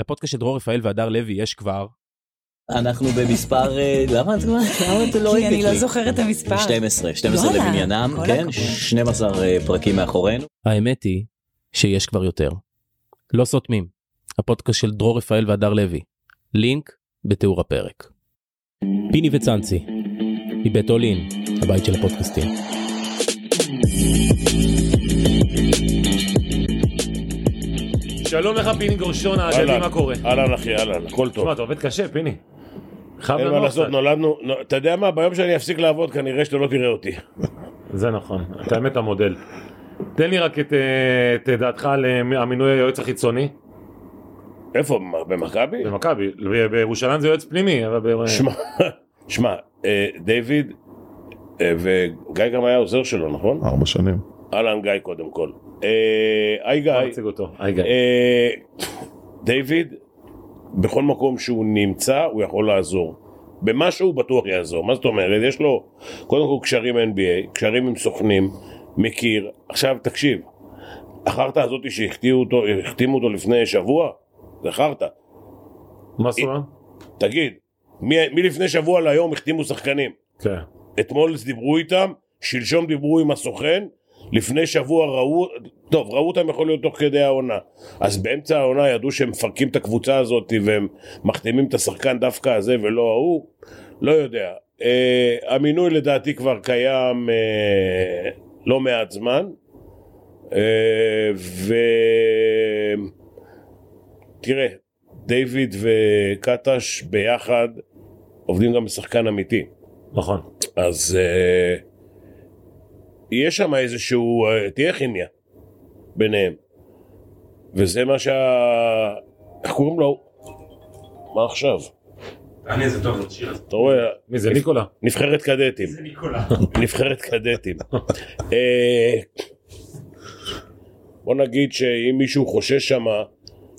לפודקאסט של דרור רפאל והדר לוי יש כבר אנחנו במספר, אה, למה את לא כי אני לא? זוכרת את המספר. 12, 12 וואלה, למניינם, כן, הכבוד. 12 אה, פרקים מאחורינו. האמת היא שיש כבר יותר. לא סותמים, הפודקאסט של דרור רפאל והדר לוי. לינק בתיאור הפרק. פיני וצאנצי, מבית אולין, הבית של הפודקאסטים. שלום לך פיני גורשון האגדי. מה קורה? אהלן אחי, אהלן, הכל טוב. תשמע, אתה עובד קשה, פיני. חייב אין מה לעשות. נולדנו, נו- אתה יודע מה, ביום שאני אפסיק לעבוד כנראה שאתה לא תראה אותי. זה נכון, אתה האמת המודל. תן לי רק את, אה, דעתך על אה, המינוי היועץ החיצוני איפה, במכבי? במכבי. בירושלים זה יועץ פנימי, אבל ב- שמע, שמע, אה, דיוויד וגיא גם היה עוזר שלו, נכון? ארבע שנים. אהלן גיא קודם כל. אה, היי גיא. אה, דיוויד, בכל מקום שהוא נמצא הוא יכול לעזור. במשהו הוא בטוח יעזור, מה זאת אומרת? יש לו קודם כל קשרים NBA, קשרים עם סוכנים, מכיר. עכשיו תקשיב, החרטא הזאתי שהחתימו אותו, אותו לפני שבוע, זה חרטא. מה זאת אומרת? תגיד, מי, מי לפני שבוע להיום החתימו שחקנים? כן. אתמול דיברו איתם, שלשום דיברו עם הסוכן, לפני שבוע ראו, טוב, ראו אותם יכול להיות תוך כדי העונה. אז באמצע העונה ידעו שהם מפרקים את הקבוצה הזאת והם מחתימים את השחקן דווקא הזה ולא ההוא, לא יודע. אה, המינוי לדעתי כבר קיים אה, לא מעט זמן. אה, ו... תראה, דיוויד וקטש ביחד עובדים גם בשחקן אמיתי. נכון. אז אה, יש שם איזשהו, אה, תהיה כימיה ביניהם. וזה מה שה... איך קוראים לו? מה עכשיו? אני איזה טוב הזה. אתה רואה, מי זה ניקולה? נבחרת קדטים. ניקולה. נבחרת קדטים. אה, בוא נגיד שאם מישהו חושש שם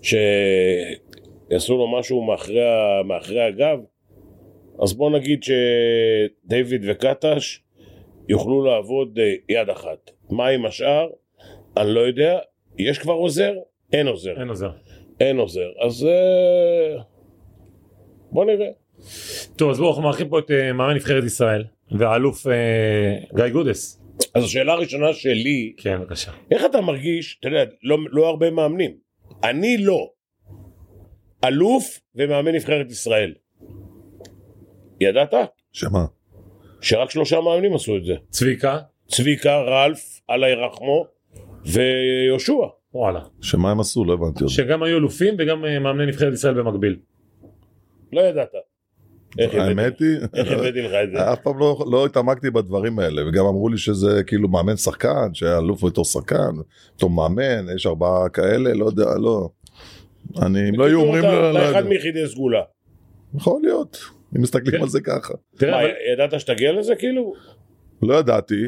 שיעשו לו משהו מאחורי הגב, אז בוא נגיד שדיוויד וקטש יוכלו לעבוד אה, יד אחת. מה עם השאר? אני לא יודע. יש כבר עוזר? אין עוזר. אין עוזר. אין עוזר. אז אה, בוא נראה. טוב, אז בואו, אנחנו מארחים פה את אה, מאמן נבחרת ישראל, והאלוף גיא גודס. אז השאלה הראשונה שלי, כן, בבקשה. איך אתה מרגיש, אתה יודע, לא, לא הרבה מאמנים. אני לא. אלוף ומאמן נבחרת ישראל. ידעת? שמה? שרק שלושה מאמנים עשו את זה. צביקה, צביקה, רלף, אללה ירחמו ויהושע. וואלה. שמה הם עשו? לא הבנתי. שגם היו אלופים וגם אה, מאמני נבחרת ישראל במקביל. לא ידעת. האמת היא, איך הבאתי לך את זה? אף פעם לא, לא התעמקתי בדברים האלה וגם אמרו לי שזה כאילו מאמן שחקן שהיה אלוף בתור שחקן בתור מאמן יש ארבעה כאלה לא יודע לא. אני אם לא היו אומרים אתה- לא אחד. מיחידי סגולה. יכול להיות אם מסתכלים כן. על זה ככה תראה, מה, אבל- ידעת שתגיע לזה כאילו? לא ידעתי.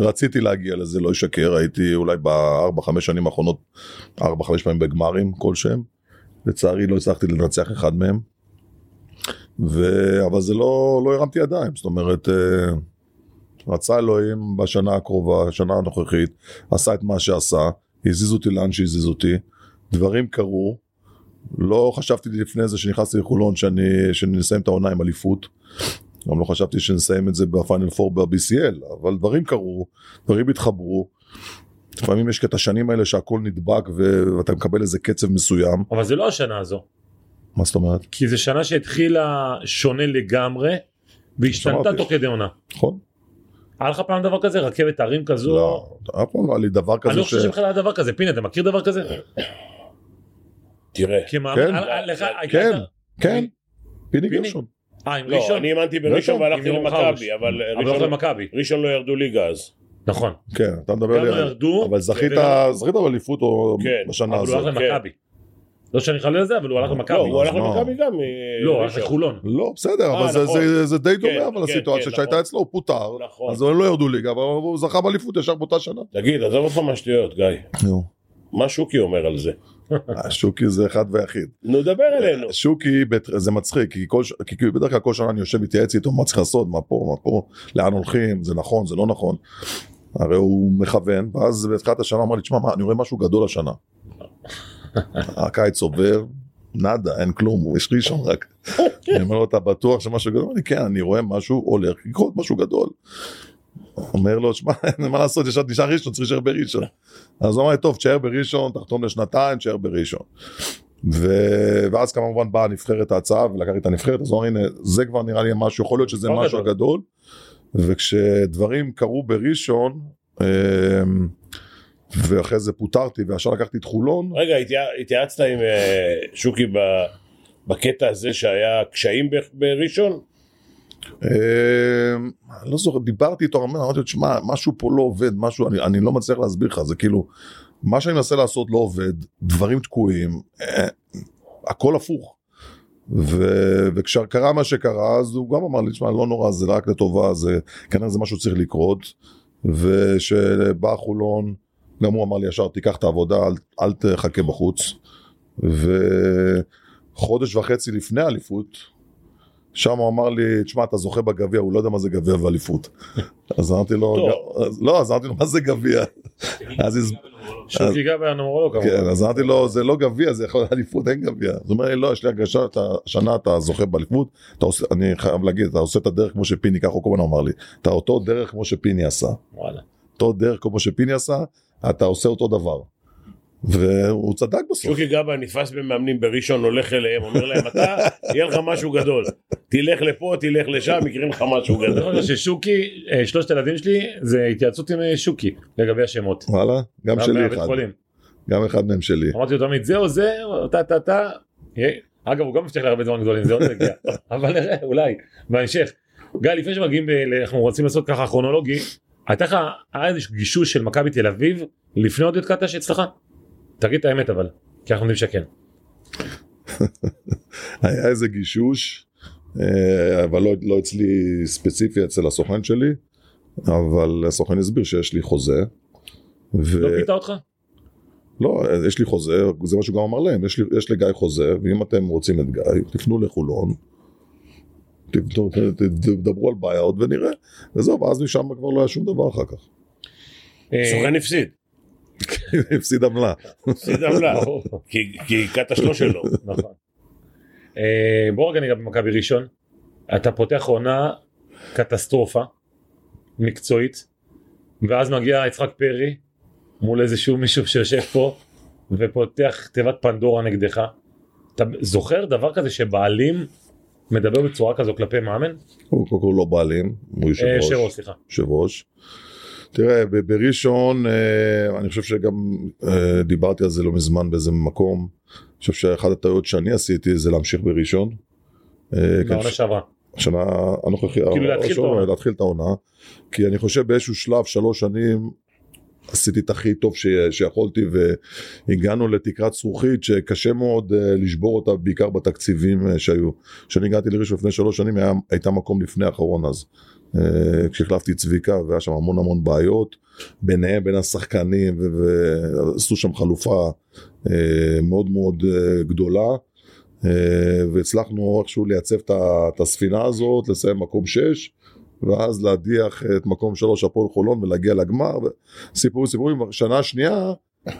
רציתי להגיע לזה לא אשקר הייתי אולי בארבע חמש שנים האחרונות ארבע חמש פעמים בגמרים כלשהם. לצערי לא הצלחתי לנצח אחד מהם. ו... אבל זה לא לא הרמתי ידיים זאת אומרת אה, רצה אלוהים בשנה הקרובה השנה הנוכחית עשה את מה שעשה הזיז אותי לאן שהזיז אותי דברים קרו. לא חשבתי לפני זה שנכנסתי לחולון שאני שנסיים את העונה עם אליפות. גם לא חשבתי שנסיים את זה בפיינל פור ב-BCL, אבל דברים קרו, דברים התחברו. לפעמים יש את השנים האלה שהכל נדבק ואתה מקבל איזה קצב מסוים. אבל זה לא השנה הזו. מה זאת אומרת? כי זו שנה שהתחילה שונה לגמרי, והשתנתה. תוך כדי עונה. נכון? היה לך פעם דבר כזה? רכבת הרים כזו? לא, אף פעם לא היה לי דבר אני כזה לא ש... חושב שבכלל היה דבר כזה. פיני, אתה מכיר דבר כזה? תראה. כמאמן, כן. אה, אה, לך הייתה- כן, כן, פיני? גרשון. אה, עם לא, ראשון? אני האמנתי בראשון ראשון, והלכתי. למכבי, אבל לא ראשון- לא ירדו ליגה אז. נכון. כן, אתה מדבר גם לא לי... ירדו. אבל זכית זכית באליפות או כן, בשנה אבל הוא הלך הזאת? למכבי. לא שאני חלילה לזה, אבל הוא הלך למכבי. לא, הוא הלך לא. למכבי גם. אה, לא, הוא הלך. לחולון. לא, בסדר, אה, אבל זה- נכון. זה- זה די כן, דומה אבל כן, הסיטואציה כן, שהייתה נכון. אצלו, הוא פוטר, נכון. אז הם לא ירדו ליגה, אבל הוא זכה באליפות ישר באותה שנה. תגיד, עזוב אותך מהשטויות, גיא. נו. מה שוקי אומר על זה? שוקי זה אחד ויחיד. נו, דבר אלינו. שוקי זה מצחיק כי כל כי בדרך כלל כל שנה אני יושב מתייעץ איתו מה צריך לעשות מה פה מה פה לאן הולכים זה נכון זה לא נכון. הרי הוא מכוון ואז בתחילת השנה אמר לי תשמע מה, אני רואה משהו גדול השנה. הקיץ עובר, נאדה, אין כלום, יש ראשון רק. אני אומר לו, אתה בטוח שמשהו גדול? הוא לי, כן, אני רואה משהו הולך לקרות משהו גדול. אומר לו, שמע, אין מה לעשות, יש נשאר ראשון, צריך להישאר בראשון. אז הוא אמר לי, טוב, תשאר בראשון, תחתום לשנתיים, תשאר בראשון. ו... ואז כמובן באה נבחרת ההצעה ולקחתי את הנבחרת, אז הוא אמר, הנה, זה כבר נראה לי משהו, יכול להיות שזה משהו גדול. גדול. וכשדברים קרו בראשון, אמ, ואחרי זה פוטרתי וישר לקחתי את חולון, רגע, התייע- התייעצת עם אה, שוקי בקטע הזה שהיה קשיים בראשון? אמ, אני לא זוכר, דיברתי איתו, אמרתי לו, תשמע, משהו פה לא עובד, משהו, אני, אני לא מצליח להסביר לך, זה כאילו, מה שאני מנסה לעשות לא עובד, דברים תקועים, אה, הכל הפוך. ו, וכשקרה מה שקרה, אז הוא גם אמר לי, תשמע, לא נורא, זה רק לטובה, זה כנראה זה משהו שצריך לקרות. ושבא חולון, גם הוא אמר לי ישר, תיקח את העבודה, אל, אל תחכה בחוץ. וחודש וחצי לפני האליפות, שם הוא אמר לי, תשמע, אתה זוכה בגביע, הוא לא יודע מה זה גביע ואליפות. אז אמרתי לו, לא, אז אמרתי לו, מה זה גביע? אז כן. אז אמרתי לו, זה לא גביע, זה יכול להיות אליפות, אין גביע. אז הוא אומר לי, לא, יש לי הרגשה, השנה אתה זוכה באליפות, אני חייב להגיד, אתה עושה את הדרך כמו שפיני, ככה הוא כל הזמן אמר לי, אתה אותו דרך כמו שפיני עשה. אותו דרך כמו שפיני עשה, אתה עושה אותו דבר. והוא צדק בסוף. שוקי גבאי נתפס במאמנים בראשון, הולך אליהם, אומר להם, אתה, יהיה לך משהו גדול. תלך לפה, תלך לשם, יקרה לך משהו גדול. חושב ששוקי, אה, שלושת הילדים שלי, זה התייעצות עם אה, שוקי לגבי השמות. וואלה, גם שלי אחד. גם אחד מהם שלי. אמרתי לו תמיד זה או זה, או טה טה טה. יהיה- אגב הוא גם מבטיח לי הרבה דברים גדולים, זה עוד יגיע. אבל נראה, אולי, בהמשך. גיא, לפני שמגיעים, אנחנו רוצים לעשות ככה כרונולוגי, הייתה לך, היה איזה גישוש של מכבי תל אביב לפני עודד קטש אצלך? תגיד את האמת אבל, כי אנחנו יודעים שכן. היה איזה גישוש, אה, אבל לא, לא אצלי ספציפי, אצל הסוכן שלי, אבל הסוכן הסביר שיש לי חוזה. ו... לא פיתה אותך? לא, יש לי חוזה, זה מה שהוא גם אמר להם, יש, לי, יש לגיא חוזה, ואם אתם רוצים את גיא, תפנו לחולון, תדברו על buyout ונראה, וזהו, ואז משם כבר לא היה שום דבר אחר כך. אה, סוכן הפסיד, הפסיד עמלה. הפסיד עמלה. כי- כי קטש לא שלו. נכון. אה, בוא רגע ניגע במכבי ראשון. אתה פותח עונה קטסטרופה מקצועית ואז מגיע יצחק פרי מול איזשהו מישהו שיושב פה ופותח תיבת פנדורה נגדך. אתה זוכר דבר כזה שבעלים מדבר בצורה כזו כלפי מאמן? הוא קודם כל לא בעלים, הוא יושב אה, ראש. שרו סליחה. יושב ראש. תראה, בראשון, אה, אני חושב שגם אה, דיברתי על זה לא מזמן באיזה מקום. אני חושב שאחת הטעויות שאני עשיתי זה להמשיך בראשון. אה, בעונה שעברה. השנה הנוכחית, כאילו להתחיל את העונה. כי אני חושב באיזשהו שלב, שלוש שנים, עשיתי את הכי טוב ש... שיכולתי והגענו לתקרת זכוכית שקשה מאוד לשבור אותה בעיקר בתקציבים שהיו. כשאני הגעתי לראשון לפני שלוש שנים היה, הייתה מקום לפני האחרון אז. Uh, כשהחלפתי צביקה והיה שם המון המון בעיות ביניהם בין השחקנים ועשו שם חלופה אה, מאוד מאוד אה, גדולה. והצלחנו איכשהו לייצב את הספינה הזאת לסיים מקום 6 ואז להדיח את מקום 3 הפועל חולון ולהגיע לגמר סיפורים סיפורים שנה שנייה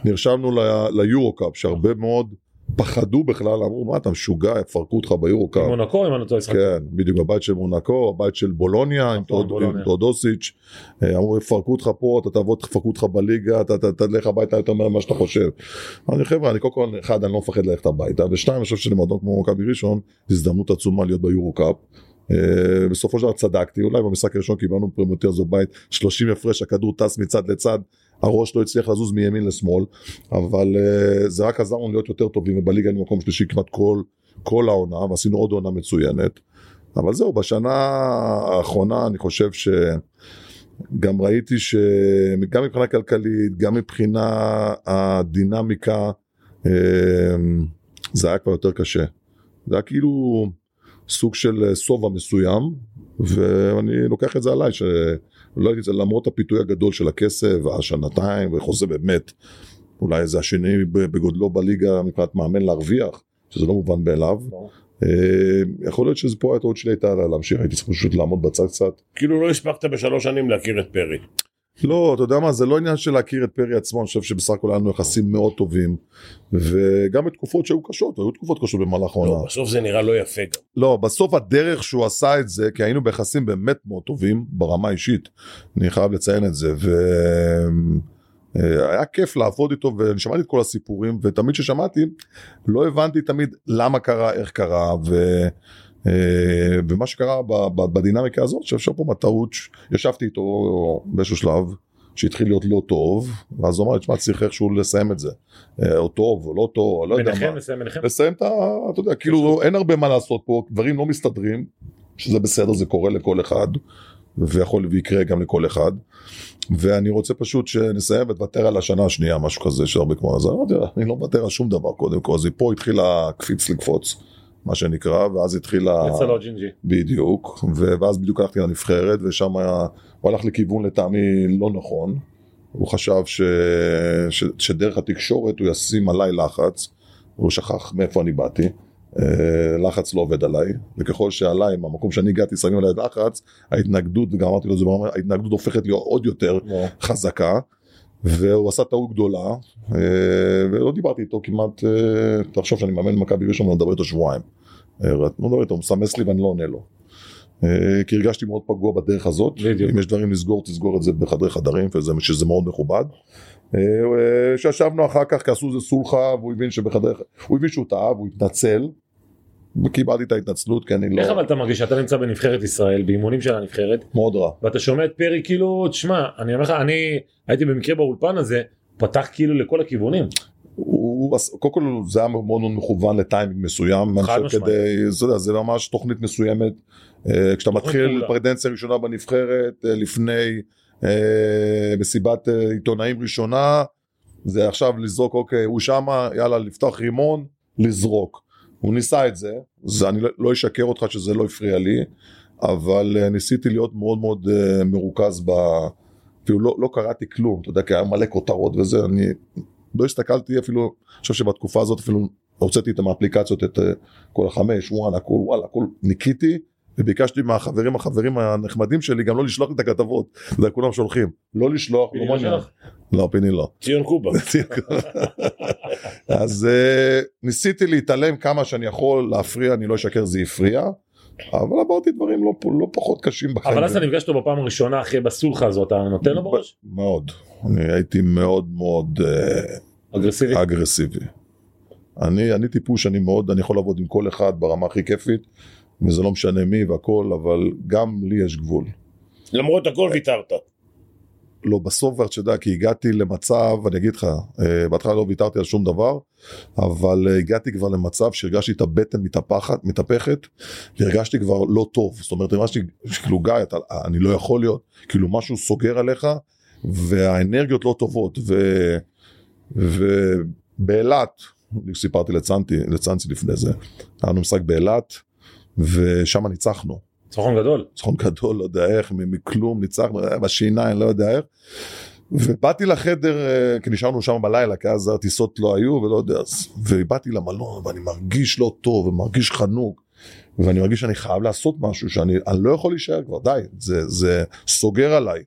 נרשמנו ליורו קאפ שהרבה מאוד פחדו בכלל אמרו מה אתה משוגע יפרקו אותך ביורו קאפ. מונקו אם אני לא טועה. כן, בדיוק בבית של מונקו, הבית של בולוניה, עם נכון, טאודוסיץ', אה, אמרו יפרקו אותך פה, אתה תעבוד, יפרקו אותך בליגה, אתה תלך הביתה יותר מהר ממה שאתה חושב. אני חבר'ה, אני קודם כל, אחד, אני לא מפחד ללכת הביתה, ושתיים, אני חושב שלמועדון כמו מכבי ראשון, זו הזדמנות עצומה להיות ביורו קאפ. אה, בסופו של דבר צדקתי, אולי במשחק הראשון קיבלנו פרימוטר בית 30 הפרש, הכדור טס מצד לצד, הראש לא הצליח לזוז מימין לשמאל, אבל אה, זה רק עזר לנו להיות יותר טובים, ובליגה היינו מקום שלישי כמעט כל, כל העונה, ועשינו עוד עונה מצוינת. אבל זהו, בשנה האחרונה אני חושב שגם ראיתי שגם מבחינה כלכלית, גם מבחינה הדינמיקה, אה, זה היה כבר יותר קשה. זה היה כאילו סוג של שובע מסוים, ואני לוקח את זה עליי, שלא הייתי למרות הפיתוי הגדול של הכסף, השנתיים, וחוזה באמת, אולי זה השני בגודלו בליגה מבחינת מאמן להרוויח, שזה לא מובן מאליו. ברור. אה, יכול להיות שזה פה הטעות שלי הייתה להמשיך, הייתי צריך פשוט לעמוד בצד קצת. כאילו לא הספקת בשלוש שנים להכיר את פרי. לא, אתה יודע מה, זה לא עניין של להכיר את פרי עצמו, אני חושב שבסך הכל היה לנו יחסים מאוד טובים, וגם בתקופות שהיו קשות, היו תקופות קשות במהלך העונה. לא, בסוף זה נראה לא יפה גם. לא, בסוף הדרך שהוא עשה את זה, כי היינו ביחסים באמת מאוד טובים, ברמה האישית, אני חייב לציין את זה, והיה כיף לעבוד איתו, ואני שמעתי את כל הסיפורים, ותמיד כששמעתי, לא הבנתי תמיד למה קרה, איך קרה. אה, ומה שקרה בדינמיקה הזאת, שאפשר פה בטעות, ישבתי איתו באיזשהו שלב, שהתחיל להיות לא טוב, ואז הוא אמר לי, תשמע, צריך איכשהו לסיים את זה. אה, או טוב, או לא טוב, או לא יודע מה. נסיים ביניכם. לסיים את ה... אתה יודע, כאילו אין הרבה מה לעשות פה, דברים לא מסתדרים, שזה בסדר, זה קורה לכל אחד, ויכול ויקרה גם לכל אחד. ואני רוצה פשוט שנסיים ותוותר על השנה השנייה, משהו כזה, שהרבה כמו זה, אמרתי אני לא מוותר על שום דבר קודם כל, אז פה התחיל הקפיץ לקפוץ, מה שנקרא, ואז התחילה... יצא לו ג'ינג'י. בדיוק, ואז בדיוק הלכתי לנבחרת, ושם היה, הוא הלך לכיוון לטעמי לא נכון. הוא חשב ש... ש... שדרך התקשורת הוא ישים עליי לחץ, הוא שכח מאיפה אני באתי. אה, לחץ לא עובד עליי, וככל שעליי, מהמקום שאני הגעתי, שמים עליי לחץ, ההתנגדות, וגם אמרתי לו את זה, ההתנגדות הופכת להיות עוד יותר. חזקה, והוא עשה טעות גדולה, אה, ולא דיברתי איתו כמעט, אה, תחשוב שאני מאמן מכבי ראשון, אני מדבר איתו שבועיים. אה, לא מדבר איתו, הוא מסמס לי ואני לא עונה לו. אה, כי הרגשתי מאוד פגוע בדרך הזאת, בדיוק. אם יש דברים לסגור, תסגור את זה בחדרי חדרים, שזה מאוד מכובד. אה, אה, שישבנו אחר כך, כי עשו איזה סולחה, והוא הבין שבחדרי, הוא הבין שהוא טעה, והוא התנצל, וקיבלתי את ההתנצלות, כי אני איך לא, אבל אתה מרגיש שאתה נמצא בנבחרת ישראל, באימונים של הנבחרת, מאוד רע. ואתה שומע את פרי כאילו, תשמע, אני אומר לך, אני הייתי במקרה באולפן הזה, פתח כאילו לכל הכיוונים. הוא, קודם כל זה היה מאוד מאוד מכוון לטיימינג מסוים, חד משמעית. זה, ממש תוכנית מסוימת, אה, כשאתה מתחיל. פרדנציה ראשונה בנבחרת, אה, לפני אה, מסיבת עיתונאים ראשונה, זה עכשיו לזרוק, אוקיי, הוא שמה, יאללה, לפתוח רימון, לזרוק. הוא ניסה את זה, זה אני לא- לא אשקר אותך שזה לא הפריע לי, אבל אה, ניסיתי להיות מאוד מאוד אה, מרוכז ב... אפילו לא, לא קראתי כלום, אתה יודע, כי היה מלא כותרות וזה, אני לא הסתכלתי אפילו, אני חושב שבתקופה הזאת אפילו הוצאתי את האפליקציות, את אה, כל החמש, וואן, הכל, וואלה, הכל ניקיתי, וביקשתי מהחברים, החברים הנחמדים שלי, גם לא לשלוח לי את הכתבות, יודע, כולם שולחים, לא לשלוח, פיני לא לא. שלח? לא, פיני לא. ציון קובה. אז אה, ניסיתי להתעלם כמה שאני יכול להפריע, אני לא אשקר, זה הפריע, אבל עברתי דברים לא, לא פחות קשים בחיים. אבל אז אתה נפגש איתו בפעם הראשונה אחרי בסולחה הזאת, אתה נותן לו בראש? מאוד. אני הייתי מאוד מאוד אה, אגרסיבי. אגרסיבי. אני, אני טיפוש, אני מאוד, אני יכול לעבוד עם כל אחד ברמה הכי כיפית, וזה לא משנה מי והכל, אבל גם לי יש גבול. למרות הכל ויתרת. לא, בסוף, אתה יודע, כי הגעתי למצב, אני אגיד לך, אה, בהתחלה לא ויתרתי על שום דבר, אבל אה, הגעתי כבר למצב שהרגשתי את הבטן מתהפכת, מתהפכת, והרגשתי כבר לא טוב. זאת אומרת, הרגשתי, כאילו, גיא, אתה, אני לא יכול להיות, כאילו, משהו סוגר עליך, והאנרגיות לא טובות, ו... ובאילת, סיפרתי לצנצי לפני זה, היה לנו משחק באילת, ושם ניצחנו. ניצחון גדול. ניצחון גדול, לא יודע איך, מכלום ניצחנו, אה, בשיניים, לא יודע איך. ובאתי לחדר, אה, כי נשארנו שם בלילה, כי אז הטיסות לא היו, ולא יודע, אז- ובאתי למלון, ואני מרגיש לא טוב, ומרגיש חנוק, ואני מרגיש שאני חייב לעשות משהו, שאני אני לא יכול להישאר כבר, די, זה, זה סוגר עליי.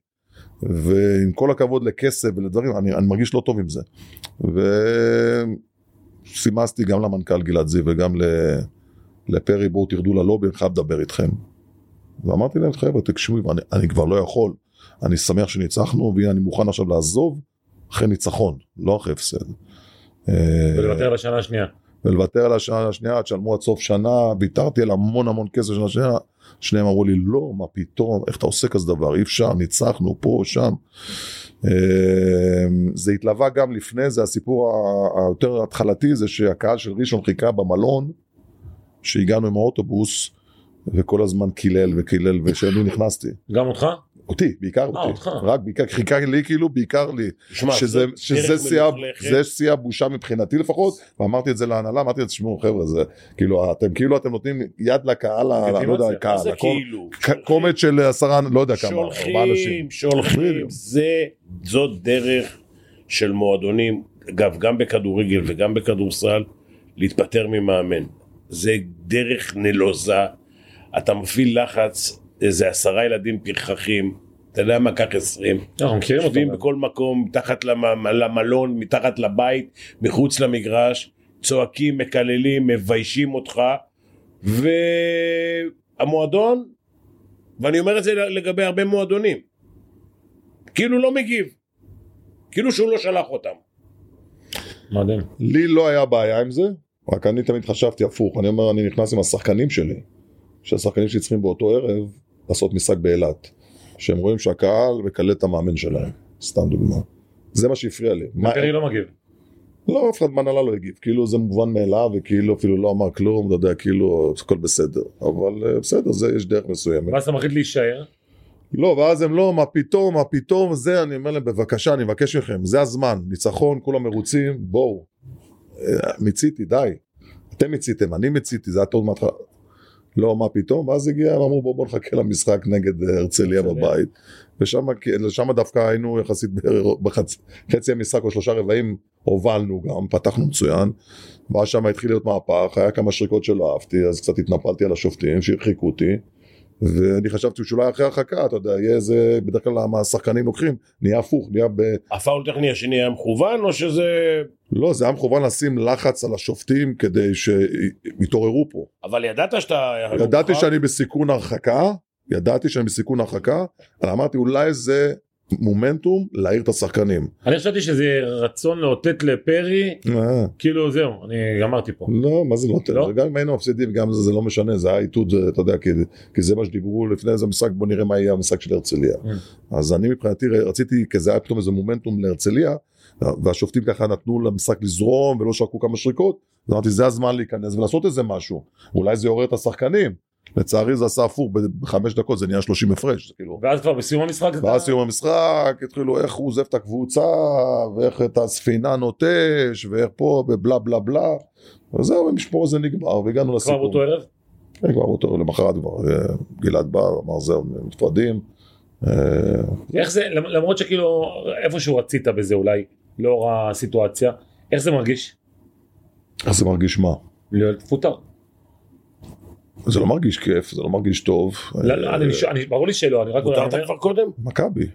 ועם כל הכבוד לכסף ולדברים, אני, אני מרגיש לא טוב עם זה. וסימסתי גם למנכ"ל גלעד זיו וגם ל- לפרי, בואו תרדו ללובי, אני חייב לדבר איתכם. ואמרתי להם, חבר'ה, תקשיבו, אני, אני כבר לא יכול. אני שמח שניצחנו, והנה אני מוכן עכשיו לעזוב אחרי ניצחון, לא אחרי הפסד. אה, ולוותר על השנה השנייה. ולוותר על השנה השנייה, תשלמו עד סוף שנה, ויתרתי על המון המון כסף שנה שנייה. שניהם אמרו לי, לא, מה פתאום, איך אתה עושה כזה דבר, אי אפשר, ניצחנו פה, שם. אה, זה התלווה גם לפני זה, הסיפור היותר התחלתי זה שהקהל של ראשון חיכה במלון, שהגענו עם האוטובוס, וכל הזמן קילל וקילל, וכשאני נכנסתי, גם אותך? אותי, בעיקר אה, אותי, אותך. רק בעיקר, חיכה לי כאילו, בעיקר לי, שמע, שזה, שזה שיא. זה שיא הבושה מבחינתי לפחות, ואמרתי את זה להנהלה, אמרתי להם, תשמעו חבר'ה, זה, כאילו, אתם כאילו אתם נותנים יד לקהל, לא יודע, קהל, זה כאילו? קומץ של עשרה, לא יודע כמה, ארבעה אנשים. שולחים, שולחים. זה, זאת דרך של מועדונים, אגב, גם בכדורגל וגם בכדורסל, להתפטר ממאמן. זה דרך נלוזה, אתה מפעיל לחץ, איזה עשרה ילדים פרחחים, אתה יודע מה, קח 20. אנחנו מכירים אותו. יושבים. בכל מקום, מתחת למ- למלון, מתחת לבית, מחוץ למגרש, צועקים, מקללים, מביישים אותך, והמועדון, ואני אומר את זה לגבי הרבה מועדונים, כאילו לא מגיב, כאילו שהוא לא שלח אותם. מדהים. לי לא היה בעיה עם זה, רק אני תמיד חשבתי הפוך, אני אומר אני נכנס עם השחקנים שלי, שהשחקנים שלי צריכים באותו ערב לעשות משחק באילת, שהם רואים שהקהל מקלל את המאמן שלהם, סתם דוגמה. זה מה שהפריע לי. מה- פרי לא מגיב. לא, אף אחד מהנהלה לא הגיב, כאילו זה מובן מאליו וכאילו אפילו לא אמר כלום, אתה יודע, כאילו הכל בסדר, אבל אה, בסדר, זה יש דרך מסוימת. ואז אתה מחליט להישאר. לא, ואז הם לא, מה פתאום, מה פתאום, זה, אני אומר להם, בבקשה, אני מבקש מכם, זה הזמן, ניצחון, כולם מרוצים, בואו. מיציתי, די. אתם מיציתם, אני מיציתי, זה היה טוב מההתחלה. לא, מה פתאום, ואז הגיע, אמרו בואו בוא נחכה למשחק נגד אה, הרצליה. בבית. ושם שם דווקא היינו יחסית בחצי המשחק או שלושה רבעים הובלנו גם, פתחנו מצוין. ואז שם התחיל להיות מהפך, היה כמה שריקות שלא אהבתי, אז קצת התנפלתי על השופטים שהרחיקו אותי. ואני חשבתי שאולי אחרי הרחקה, אתה יודע, יהיה איזה, בדרך כלל השחקנים לוקחים, נהיה הפוך, נהיה ב... הפאול טכני השני היה מכוון, או שזה... לא, זה היה מכוון לשים לחץ על השופטים כדי שיתעוררו פה. אבל ידעת שאתה... ידעתי שאני בסיכון הרחקה, ידעתי שאני בסיכון הרחקה, אבל אמרתי אולי זה מומנטום להעיר את השחקנים. אני חשבתי שזה רצון לאותת לפרי, אה, כאילו זהו, אני גמרתי פה. לא, מה זה לא לא? תל? גם אם היינו מפסידים, גם זה, לא משנה, זה היה איתות, אתה יודע, כי, זה מה שדיברו לפני איזה משחק, בוא נראה מה יהיה המשחק של הרצליה. Mm. אז אני מבחינתי רציתי, כי זה היה פתאום איזה מומנטום להרצליה, והשופטים ככה נתנו למשחק לזרום ולא שרקו כמה שריקות, אמרתי זה הזמן להיכנס ולעשות איזה משהו, אולי זה יעורר את השחקנים. לצערי זה עשה הפוך, בחמש דקות זה נהיה 30 הפרש, זה כאילו. ואז כבר בסיום המשחק. ואז סיום המשחק, התחילו איך הוא עוזב את הקבוצה, ואיך את הספינה נוטש, ואיך פה, ובלה בלה בלה. וזהו, המשפור הזה נגמר, והגענו כבר לסיפור. באותו ערב? כן, כבר באותו, למחרת כבר, אה, גלעד בא, אמר זהו, נפרדים. אה, איך זה, למ- למרות שכאילו איפשהו רצית בזה אולי, לאור הסיטואציה, איך זה מרגיש איך זה מרגיש מה? להיות מפוטר? זה לא מרגיש כיף, זה לא מרגיש טוב. לא, לא, אני אני- ברור לי שלא, אני רק מותרת אומר- כבר קודם? מכבי.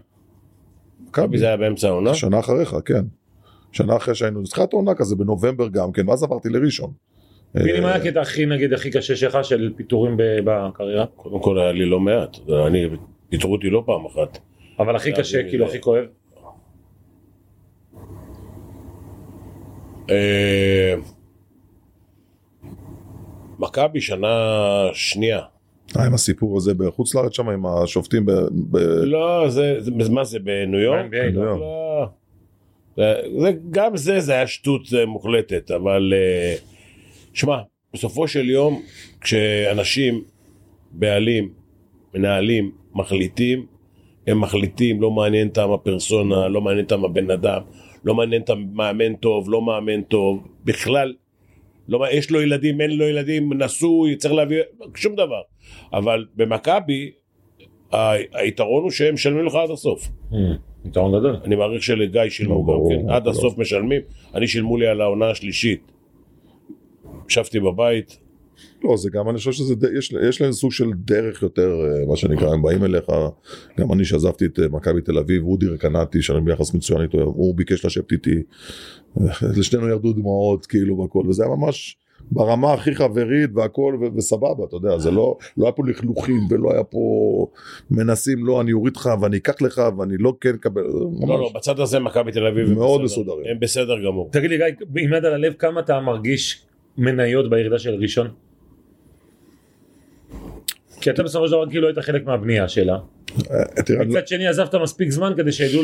מכבי. זה היה באמצע העונה? שנה אחריך, כן. שנה אחרי שהיינו, התחילת העונה כזה בנובמבר גם כן, ואז עברתי לראשון. פיני, מה אה, הקטע הכי נגיד הכי קשה שלך של פיטורים בקריירה? קודם כל היה לי לא מעט, אני, פיטרו אותי לא פעם אחת. אבל הכי קשה, כאילו הכי כואב? מכבי שנה שנייה. אה, עם הסיפור הזה בחוץ לארץ שם, עם השופטים ב... ב... לא, זה, זה, מה זה, בניו יורק? לא? לא. לא. זה, זה, גם זה, זה היה שטות אה, מוחלטת, אבל אה, שמע, בסופו של יום, כשאנשים, בעלים, מנהלים, מחליטים, הם מחליטים, לא מעניין אותם הפרסונה, לא מעניין אותם הבן אדם, לא מעניין אותם מאמן טוב, לא מאמן טוב, בכלל, לא, יש לו ילדים, אין לו ילדים, נשוי, צריך להביא, שום דבר. אבל במכבי, היתרון הוא שהם משלמים לך עד הסוף. Hmm, יתרון גדול. אני מעריך שלגיא שילמו גם כן, עד. הסוף משלמים, אני שילמו לי על העונה השלישית. ישבתי בבית, לא, זה גם, אני חושב שזה, יש, יש להם סוג של דרך יותר, אה, מה שנקרא, הם באים אליך, גם אני שעזבתי את אה, מכבי תל אביב, אודי רקנטי, שאני ביחס מצוין איתו, הוא ביקש לשבת איתי, אה, לשנינו ירדו דמעות, כאילו, והכל, וזה היה ממש ברמה הכי חברית והכל, ו- וסבבה, אתה יודע, זה לא, לא היה פה לכלוכים, ולא היה פה מנסים, לא, אני אוריד לך, ואני אקח לך, ואני לא כן אקבל, ממש, לא לא, בצד הזה מכבי תל אביב הם מאוד בסדר. מסודרים. הם בסדר גמור. תגיד לי גיא, עם יד על הלב, כמה אתה מרגיש מניות בירידה של ראשון? כי אתה בסופו של דבר כאילו היית חלק מהבנייה שלה. אה, מצד שני עזבת מספיק זמן כדי שידעו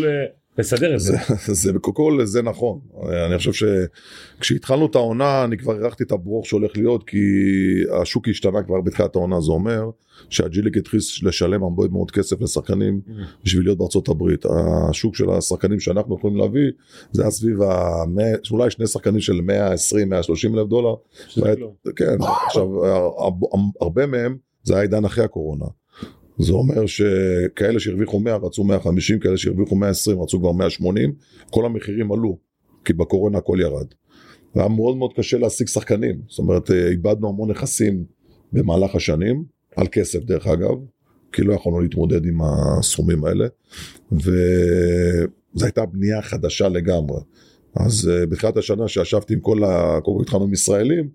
לסדר את זה. זה, קודם כל זה נכון אני חושב שכשהתחלנו את העונה אני כבר הערכתי את הברוך שהולך להיות כי השוק השתנה כבר בתחילת העונה זה אומר שהג'יליק התחיל לשלם הרבה מאוד כסף לשחקנים בשביל להיות בארצות הברית השוק של השחקנים שאנחנו יכולים להביא זה היה סביב אולי שני שחקנים של 120 130 אלף דולר. כן עכשיו הר- הרבה מהם זה היה עידן אחרי הקורונה. זה אומר שכאלה שהרוויחו 100 רצו 150, כאלה שהרוויחו 120 רצו כבר 180, כל המחירים עלו, כי בקורונה הכל ירד. והיה מאוד מאוד קשה להשיג שחקנים, זאת אומרת אה, איבדנו המון נכסים במהלך השנים, על כסף דרך אגב, כי לא יכולנו להתמודד עם הסכומים האלה, וזו הייתה בנייה חדשה לגמרי. אז אה, בתחילת השנה שישבתי עם כל ה... קודם כל התחלנו עם ישראלים,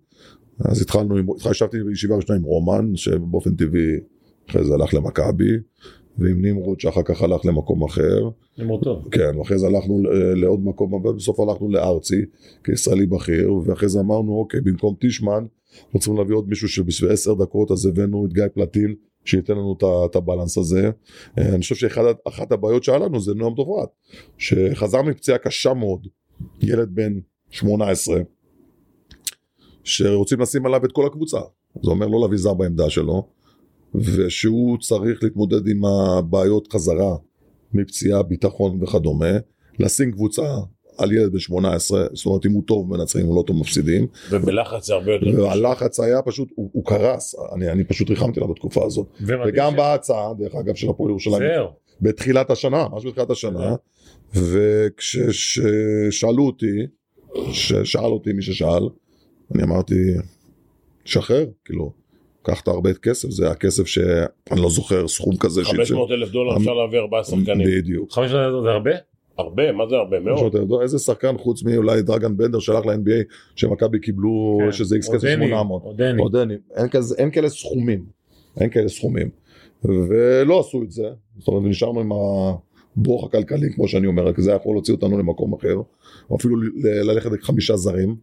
אז התחלנו, עם... ישבתי בישיבה ראשונה עם רומן, שבאופן טבעי אחרי זה הלך למכבי, ועם נמרוד שאחר כך הלך למקום אחר. נמרוד טוב. כן, ואחרי זה הלכנו ל- לעוד מקום, ובסוף הלכנו לארצי כישראלי בכיר, ואחרי זה אמרנו, אוקיי, במקום טישמן, צריכים להביא עוד מישהו שבשביל עשר דקות, אז הבאנו את גיא פלטיל, שייתן לנו את הבלנס הזה. אה, אני חושב שאחת הבעיות שהיה לנו זה נועם דוברת, שחזר מפציעה קשה מאוד, ילד בן 18, שרוצים לשים עליו את כל הקבוצה. זה אומר לא להביא זר בעמדה שלו, ושהוא צריך להתמודד עם הבעיות חזרה מפציעה, ביטחון וכדומה, לשים קבוצה על ילד בן 18, זאת אומרת אם הוא טוב מנצחים, אם הוא לא טוב מפסידים, ובלחץ זה הרבה יותר קשה. והלחץ היה פשוט, הוא, הוא קרס, אני, אני פשוט ריחמתי עליו בתקופה הזאת, וגם ש- בהצעה, דרך אגב, של הפועל ירושלים. בתחילת השנה, ממש בתחילת השנה, וכששאלו אותי, ששאל אותי מי ששאל, אני אמרתי, שחרר, כאילו, קחת הרבה כסף, זה הכסף שאני לא זוכר סכום כזה. 500 אלף דולר אפשר להביא ארבעה שחקנים. בדיוק. חמש שנים זה הרבה? הרבה, מה זה הרבה? מאוד. 500,000 דולר. איזה שחקן חוץ מאולי דרגן בנדר שהלך ל-NBA שמכבי קיבלו כן. שזה איקס כסף דני, 800. או דני. או דני. אין כזה- אין כאלה סכומים. אין כאלה סכומים. ולא עשו את זה. זאת אומרת נשארנו עם הברוך הכלכלי כמו שאני אומר כי זה היה יכול להוציא אותנו למקום אחר. או אפילו ל- ללכת לחמישה זרים.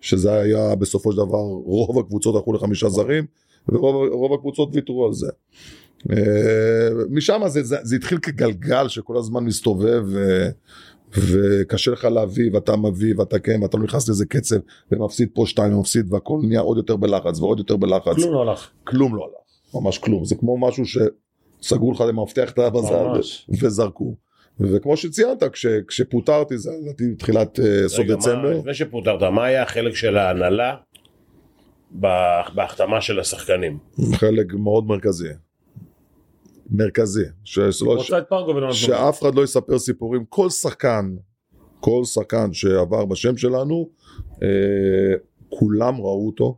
שזה היה בסופו של דבר רוב הקבוצות הלכו לחמישה זרים ורוב רוב הקבוצות ויתרו על זה. אה, משם זה, זה, זה התחיל כגלגל שכל הזמן מסתובב ו, וקשה לך להביא ואתה מביא ואתה כן ואתה לא נכנס לאיזה קצב ומפסיד פה שתיים ומפסיד והכל נהיה עוד יותר בלחץ ועוד יותר בלחץ. כלום לא הלך. כלום לא הלך, ממש כלום, זה כמו משהו שסגרו לך למפתח את הבזל. וזרקו. וכמו שציינת, כש, כשפוטרתי, זה לדעתי תחילת אה, סוף דצמבר, לפני שפוטרת, מה היה החלק של ההנהלה בהחתמה של השחקנים? חלק מאוד מרכזי. מרכזי. ש, נתנו. שאף אחד לא יספר סיפורים, כל שחקן, כל שחקן שעבר בשם שלנו, אה, כולם ראו אותו,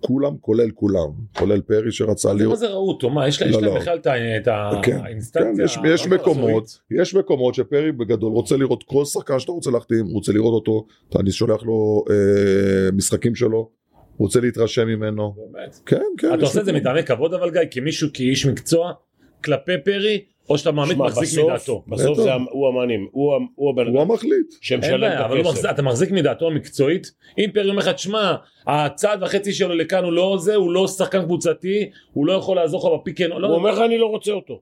כולם, כולל כולם, כולל פרי שרצה מה לראות. זה ראו אותו? מה, יש לה- יש לא, להם לא. בכלל את כן, האינסטנציה? כן, יש, יש מקומות, יש מקומות שפרי בגדול רוצה לראות כל שחקן שאתה רוצה להחתים, רוצה לראות אותו, אני שולח לו אה, משחקים שלו, רוצה להתרשם ממנו, באמת. כן, כן. אתה עושה את זה. מטעמי כבוד אבל גיא, כמישהו, כאיש מקצוע, כלפי פרי, או שאתה מעמיד מחזיק בסוף- מדעתו? בסוף. זה הוא המאנים, הוא הוא הבן הוא אדם המחליט, אין שמשלם את אבל הוא מחזיק- הכסף. אתה מחזיק מדעתו המקצועית, אם פרי אומר לך, תשמע, הצעד וחצי שלו לכאן הוא לא זה, הוא לא שחקן קבוצתי, הוא לא יכול לעזור לך ב pick and הוא לא, אומר לך אני לא רוצה אותו.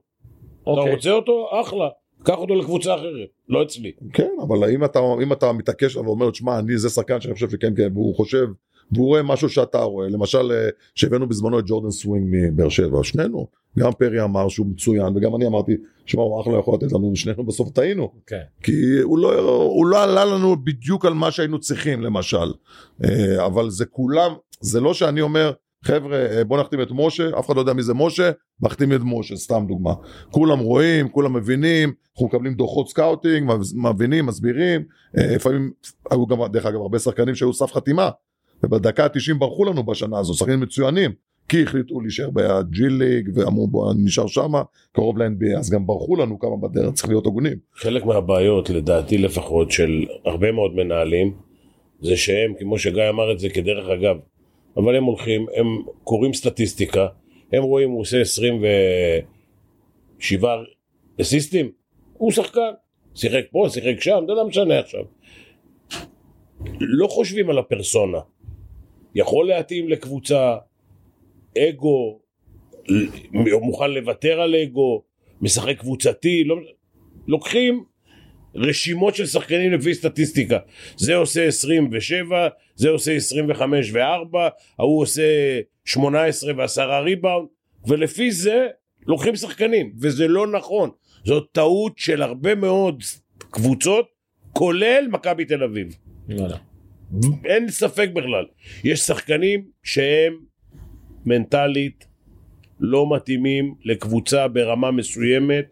אתה אוקיי. רוצה אותו? אחלה. קח אותו לקבוצה אחרת, לא אצלי. כן, אבל אם אתה, אם אתה מתעקש ואומר, תשמע, אני זה שחקן שאני חושב שכן, כן, והוא חושב, והוא רואה משהו שאתה רואה, למשל, אה, שהבאנו בזמנו את ג'ורדן סווינג מבאר שבע, שנינו, גם פרי אמר שהוא מצוין, וגם אני אמרתי, שמע, הוא אחלה יכול לתת לנו, ושנינו בסוף טעינו, כן. כי הוא לא, הוא לא עלה לנו בדיוק על מה שהיינו צריכים, למשל, אה, אבל זה כולם, זה לא שאני אומר, חבר'ה, אה, בוא נחתים את משה, אף אחד לא יודע מי זה משה, מחתים את משה, סתם דוגמה. כולם רואים, כולם מבינים, אנחנו מקבלים דוחות scouting, מבינים, מסבירים, לפעמים, היו גם, דרך אגב, הרבה שחקנים שהיו סף חתימה, ובדקה ה-90 ברחו לנו בשנה הזו, שחקנים מצוינים, כי החליטו להישאר ב G League, ואמרו בוא נשאר שמה, קרוב ל-NBA, אז גם ברחו לנו כמה בדרך, צריך להיות הגונים. חלק מהבעיות, לדעתי לפחות, של הרבה מאוד מנהלים, זה שהם, כמו שגיא אמר את זה כדרך אגב, אבל הם הולכים, הם קוראים סטטיסטיקה, הם רואים הוא עושה 27 אסיסטים, הוא שחקן, שיחק פה, שיחק שם, זה לא משנה עכשיו. לא חושבים על הפרסונה. יכול להתאים לקבוצה, אגו, מוכן לוותר על אגו, משחק קבוצתי, לא... לוקחים רשימות של שחקנים לפי סטטיסטיקה. זה עושה 27, זה עושה 25 ו-4, ההוא עושה 18 ו-10 ריבאונד, ולפי זה לוקחים שחקנים, וזה לא נכון. זאת טעות של הרבה מאוד קבוצות, כולל מכבי תל אביב. לא יודע. אין ספק בכלל. יש שחקנים שהם מנטלית לא מתאימים לקבוצה ברמה מסוימת,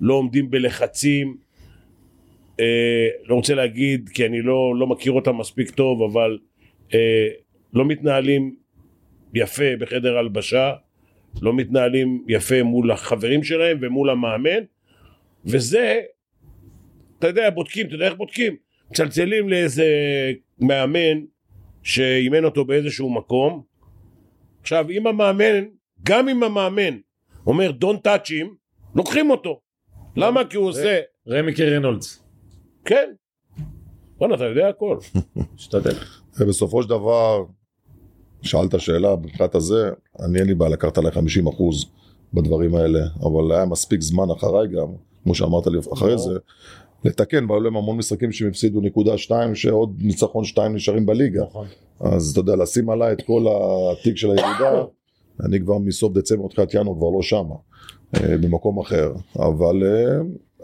לא עומדים בלחצים. אה, לא רוצה להגיד כי אני לא, לא מכיר אותם מספיק טוב, אבל אה, לא מתנהלים יפה בחדר הלבשה, לא מתנהלים יפה מול החברים שלהם ומול המאמן, וזה, אתה יודע, בודקים, אתה יודע איך בודקים? מצלצלים לאיזה מאמן שאימן אותו באיזשהו מקום. עכשיו, אם המאמן, גם אם המאמן אומר touch him, לוקחים אותו. למה? כי הוא עושה, רמי קרנולדס. כן. בואנה, אתה יודע הכל. משתדל. ובסופו של דבר, שאלת שאלה מבחינת הזה, אני אין לי בעיה לקחת עליי 50 אחוז בדברים האלה, אבל היה מספיק זמן אחריי גם, כמו שאמרת לי אחרי זה, לתקן, והיו להם המון משחקים שהם הפסידו נקודה שתיים, שעוד ניצחון שתיים נשארים בליגה. נכון. אז אתה יודע, לשים עליי את כל התיק של הירידה, אני כבר מסוף דצמבר, תחילת ינואר כבר לא שמה, אה, במקום אחר. אבל אה,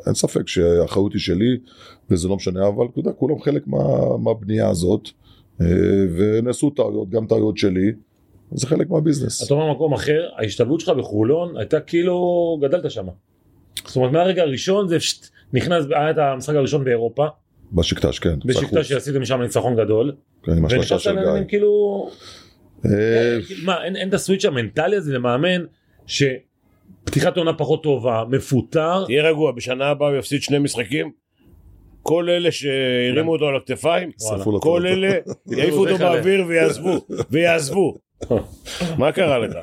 אין ספק שהאחריות היא שלי, וזה לא משנה, אבל אתה יודע, כולם חלק מה, מהבנייה הזאת, אה, ונעשו טעויות, גם טעויות שלי, זה חלק מהביזנס. אתה אומר מקום אחר, ההשתלבות שלך בחולון הייתה כאילו גדלת שם. זאת אומרת מהרגע הראשון זה פשט, נכנס, היה את המשחק הראשון באירופה, בשקטש, כן. בשקטה שעשיתם שם ניצחון גדול, כן, עם השלושה של גיא. כאילו, אה, כאילו, מה אין את הסוויץ' המנטלי הזה למאמן שפתיחת עונה פחות טובה, מפוטר, תהיה רגוע, בשנה הבאה הוא יפסיד שני משחקים. כל אלה שהרימו אותו על הכתפיים, כל. אלה יעיפו אותו. באוויר ויעזבו, ויעזבו. מה קרה לך?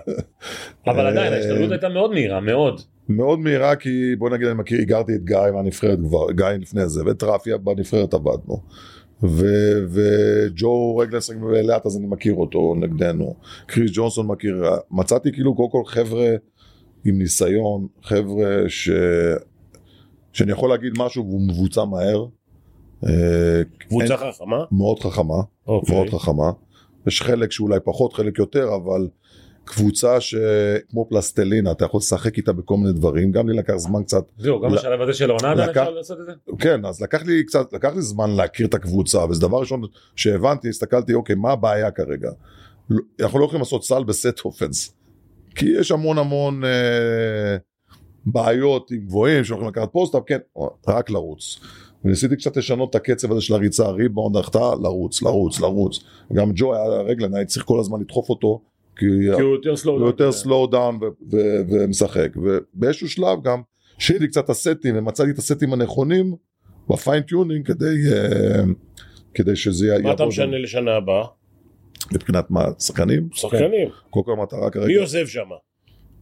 אבל עדיין ההשתלבות הייתה מאוד מהירה, מאוד. מאוד מהירה כי בוא נגיד אני מכיר, הכרתי את גיא מהנבחרת כבר, גיא לפני זה, ואת רפי בנבחרת עבדנו. ו- וג'ו רגלס לאט אז אני מכיר אותו נגדנו, קריס ג'ונסון מכיר, מצאתי כאילו קודם כל חבר'ה עם ניסיון, חבר'ה ש... שאני יכול להגיד משהו והוא מבוצע מהר, אה, קבוצה חכמה? מאוד חכמה, אוקיי. מאוד חכמה. יש חלק שאולי פחות, חלק יותר, אבל קבוצה שכמו פלסטלינה, אתה יכול לשחק איתה בכל מיני דברים, גם לי לקח זמן קצת, זהו, גם בשלב הזה של העונה עדיין אפשר לעשות את זה? כן, אז לקח לי קצת, לקח לי זמן להכיר את הקבוצה, וזה דבר ראשון שהבנתי, הסתכלתי, אוקיי, מה הבעיה כרגע? לא- אנחנו לא יכולים לעשות סל ב set offense, כי יש המון המון אה, בעיות עם גבוהים, שיכולים לקחת post-up, כן, רק לרוץ. וניסיתי קצת לשנות את הקצב הזה של הריצה, ריבאונד, החטאה, לרוץ, לרוץ, לרוץ. גם ג'ו היה רגלן, הייתי צריך כל הזמן לדחוף אותו, כי כי הוא יותר slow. הוא יותר slow down ומשחק. ובאיזשהו שלב גם, שיהיה לי קצת את הסטים, ומצאתי את הסטים הנכונים ב fine tuning כדי, אה, כדי שזה יעבוד. מה אתה משנה לשנה הבאה? מבחינת מה, שחקנים? שחקנים. קודם כל המטרה מי כרגע. עוזב שם?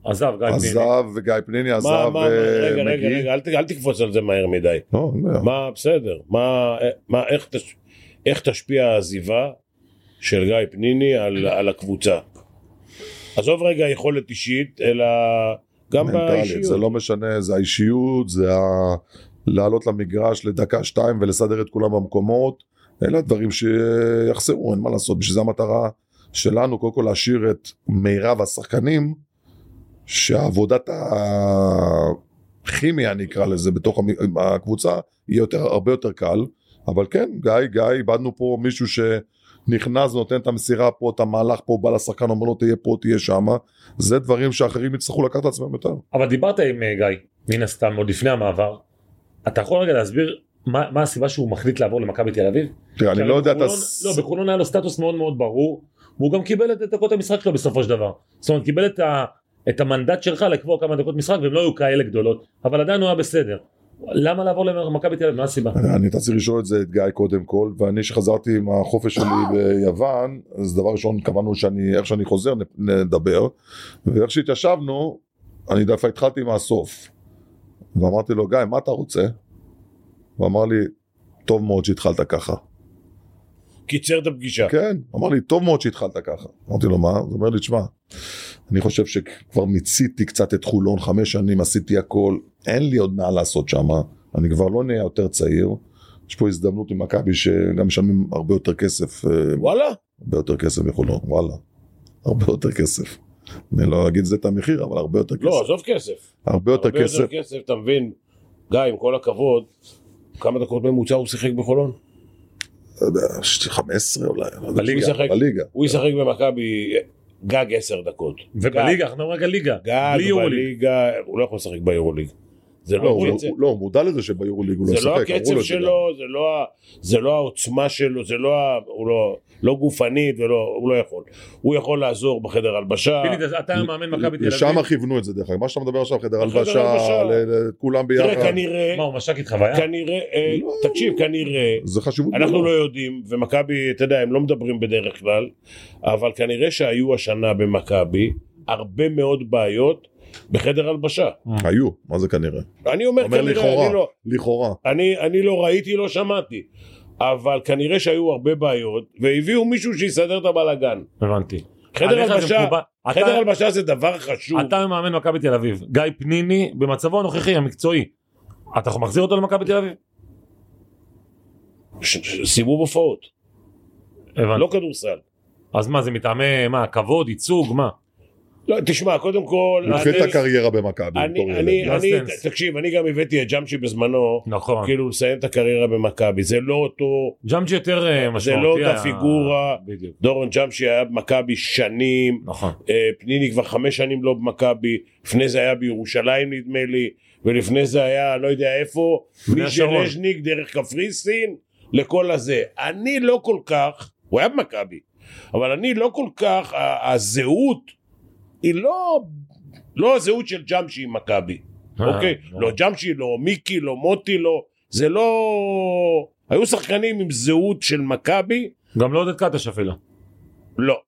עזב, גיא פניני. עזב וגיא פניני מה, עזב מה, רגע, רגע, ומגי. רגע, אל אל תקפוץ על זה מהר מדי. לא. מה, בסדר, מה, מה, איך, תש, איך תשפיע העזיבה של גיא פניני על, על הקבוצה? עזוב רגע יכולת אישית, אלא גם מנטלית, באישיות. זה לא משנה, זה האישיות, זה ה... לעלות למגרש לדקה שתיים ולסדר את כולם במקומות, אלה הדברים שיחסרו, אין מה לעשות, בשביל זה המטרה שלנו, קודם כל להשאיר את מירב השחקנים, שעבודת הכימיה אני אקרא לזה בתוך הקבוצה, יהיה יותר, הרבה יותר קל, אבל כן, גיא, גיא, איבדנו פה מישהו שנכנס ונותן את המסירה פה, את המהלך פה, בא לשחקן, אומר לו תהיה פה, תהיה שמה, זה דברים שאחרים יצטרכו לקחת על עצמם יותר. אבל דיברת עם אה, גיא, מן הסתם, עוד לפני המעבר. אתה יכול רגע להסביר מה מה הסיבה שהוא מחליט לעבור למכבי תל אביב? תראה, אני לא יודע את הס... לא, בחולון היה לו סטטוס מאוד מאוד ברור, והוא גם קיבל את דקות המשחק שלו בסופו של דבר. זאת אומרת, קיבל את, ה, את המנדט שלך לקבוע כמה דקות משחק, והם לא היו כאלה גדולות, אבל עדיין הוא היה בסדר. למה לעבור למכבי תל אביב? מה הסיבה? אני צריך לשאול את זה את גיא קודם כל, ואני שחזרתי עם החופש שלי ביוון, אז דבר ראשון קבענו שאני, איך שאני חוזר נדבר, ואיך שהתיישבנו, אני דווקא התחלתי מהסוף. ואמרתי לו, גיא, מה אתה רוצה? הוא אמר לי, טוב מאוד שהתחלת ככה. קיצר את הפגישה. כן, אמר לי, טוב מאוד שהתחלת ככה. אמרתי לו, מה? הוא אומר לי, תשמע, אני חושב שכבר מיציתי קצת את חולון, חמש שנים עשיתי הכל, אין לי עוד מה לעשות שם, אני כבר לא נהיה יותר צעיר. יש פה הזדמנות עם מכבי שגם משלמים הרבה יותר כסף, אה, וואלה, הרבה יותר כסף מחולון, וואלה, הרבה יותר כסף. אני לא אגיד זה את המחיר, אבל הרבה יותר לא, כסף. עזוב כסף. הרבה יותר הרבה כסף. יותר כסף, אתה מבין? גיא, עם כל הכבוד, כמה דקות ממוצע הוא שיחק בחולון? לא יודע, 15 אולי, לא. בליגה. הוא ישחק- בליגה. הוא ישחק במכבי גג עשר דקות. ובליגה, אנחנו מדברים רק על ליגה. גג. בליגה, הוא לא יכול לשחק ביורוליג. זה לא, לא הוא- הקצב- הוא- לא, הוא מודע לזה שביורוליג הוא לא זה ישחק. לא אמרו הקצב זה שלו, זה לא זה לא העוצמה שלו, זה לא ה... הוא לא... לא גופנית ולא, הוא לא יכול. הוא יכול לעזור בחדר הלבשה. אתה מאמן מכבי תל אביב. לשם כיוונו את זה דרך אגב, מה שאתה מדבר עכשיו, חדר בחדר הלבשה, הלבשה. ל- ל- כולם ביחד, תראה, כנראה, מה, הוא מש"קית חוויה? כנראה, אה, לא. תקשיב, כנראה, זה חשיבות אנחנו. לא יודעים, ומכבי, אתה יודע, הם לא מדברים בדרך כלל, אבל כנראה שהיו השנה במכבי הרבה מאוד בעיות בחדר הלבשה. היו, מה זה כנראה? אני אומר אומר כנראה, לכאורה, אני לא, לכאורה. אני, אני לא ראיתי, לא שמעתי. אבל כנראה שהיו הרבה בעיות, והביאו מישהו שיסדר את הבלאגן. הבנתי. חדר הלבשה, מקובל. חדר אתה- הלבשה זה דבר חשוב. אתה מאמן מכבי תל אביב. גיא פניני, במצבו הנוכחי המקצועי. אתה מחזיר אותו למכבי תל אביב? ש- ש- סיבוב הופעות, הבנתי. לא כדורסל. אז מה, זה מטעמי, מה, כבוד, ייצוג, מה? לא, תשמע, קודם כל... הוא התחיל את אני- הקריירה במכבי. אני, בתור אני, ילד. תקשיב, אני גם הבאתי את ג'אמשי בזמנו, נכון. כאילו לסיים את הקריירה במכבי, זה לא אותו, ג'אמג'י יותר אה, משמעותי. לא אותה פיגורה. בדיוק. דורון ג'אמשי היה במכבי שנים, נכון. אה, פניני כבר חמש שנים לא במכבי, לפני זה היה בירושלים נדמה לי, ולפני זה היה לא יודע איפה, בני השרון. משלז'ניק דרך קפריסין לכל הזה. אני לא כל כך, הוא היה במכבי, אבל אני לא כל כך, ה- הזהות היא לא, לא הזהות של ג'אמשי עם מכבי, אה, אוקיי? לא. לא ג'אמשי, לא מיקי, לא מוטי, לא, זה לא... היו שחקנים עם זהות של מכבי, גם לא עודד קטש אפילו. לא.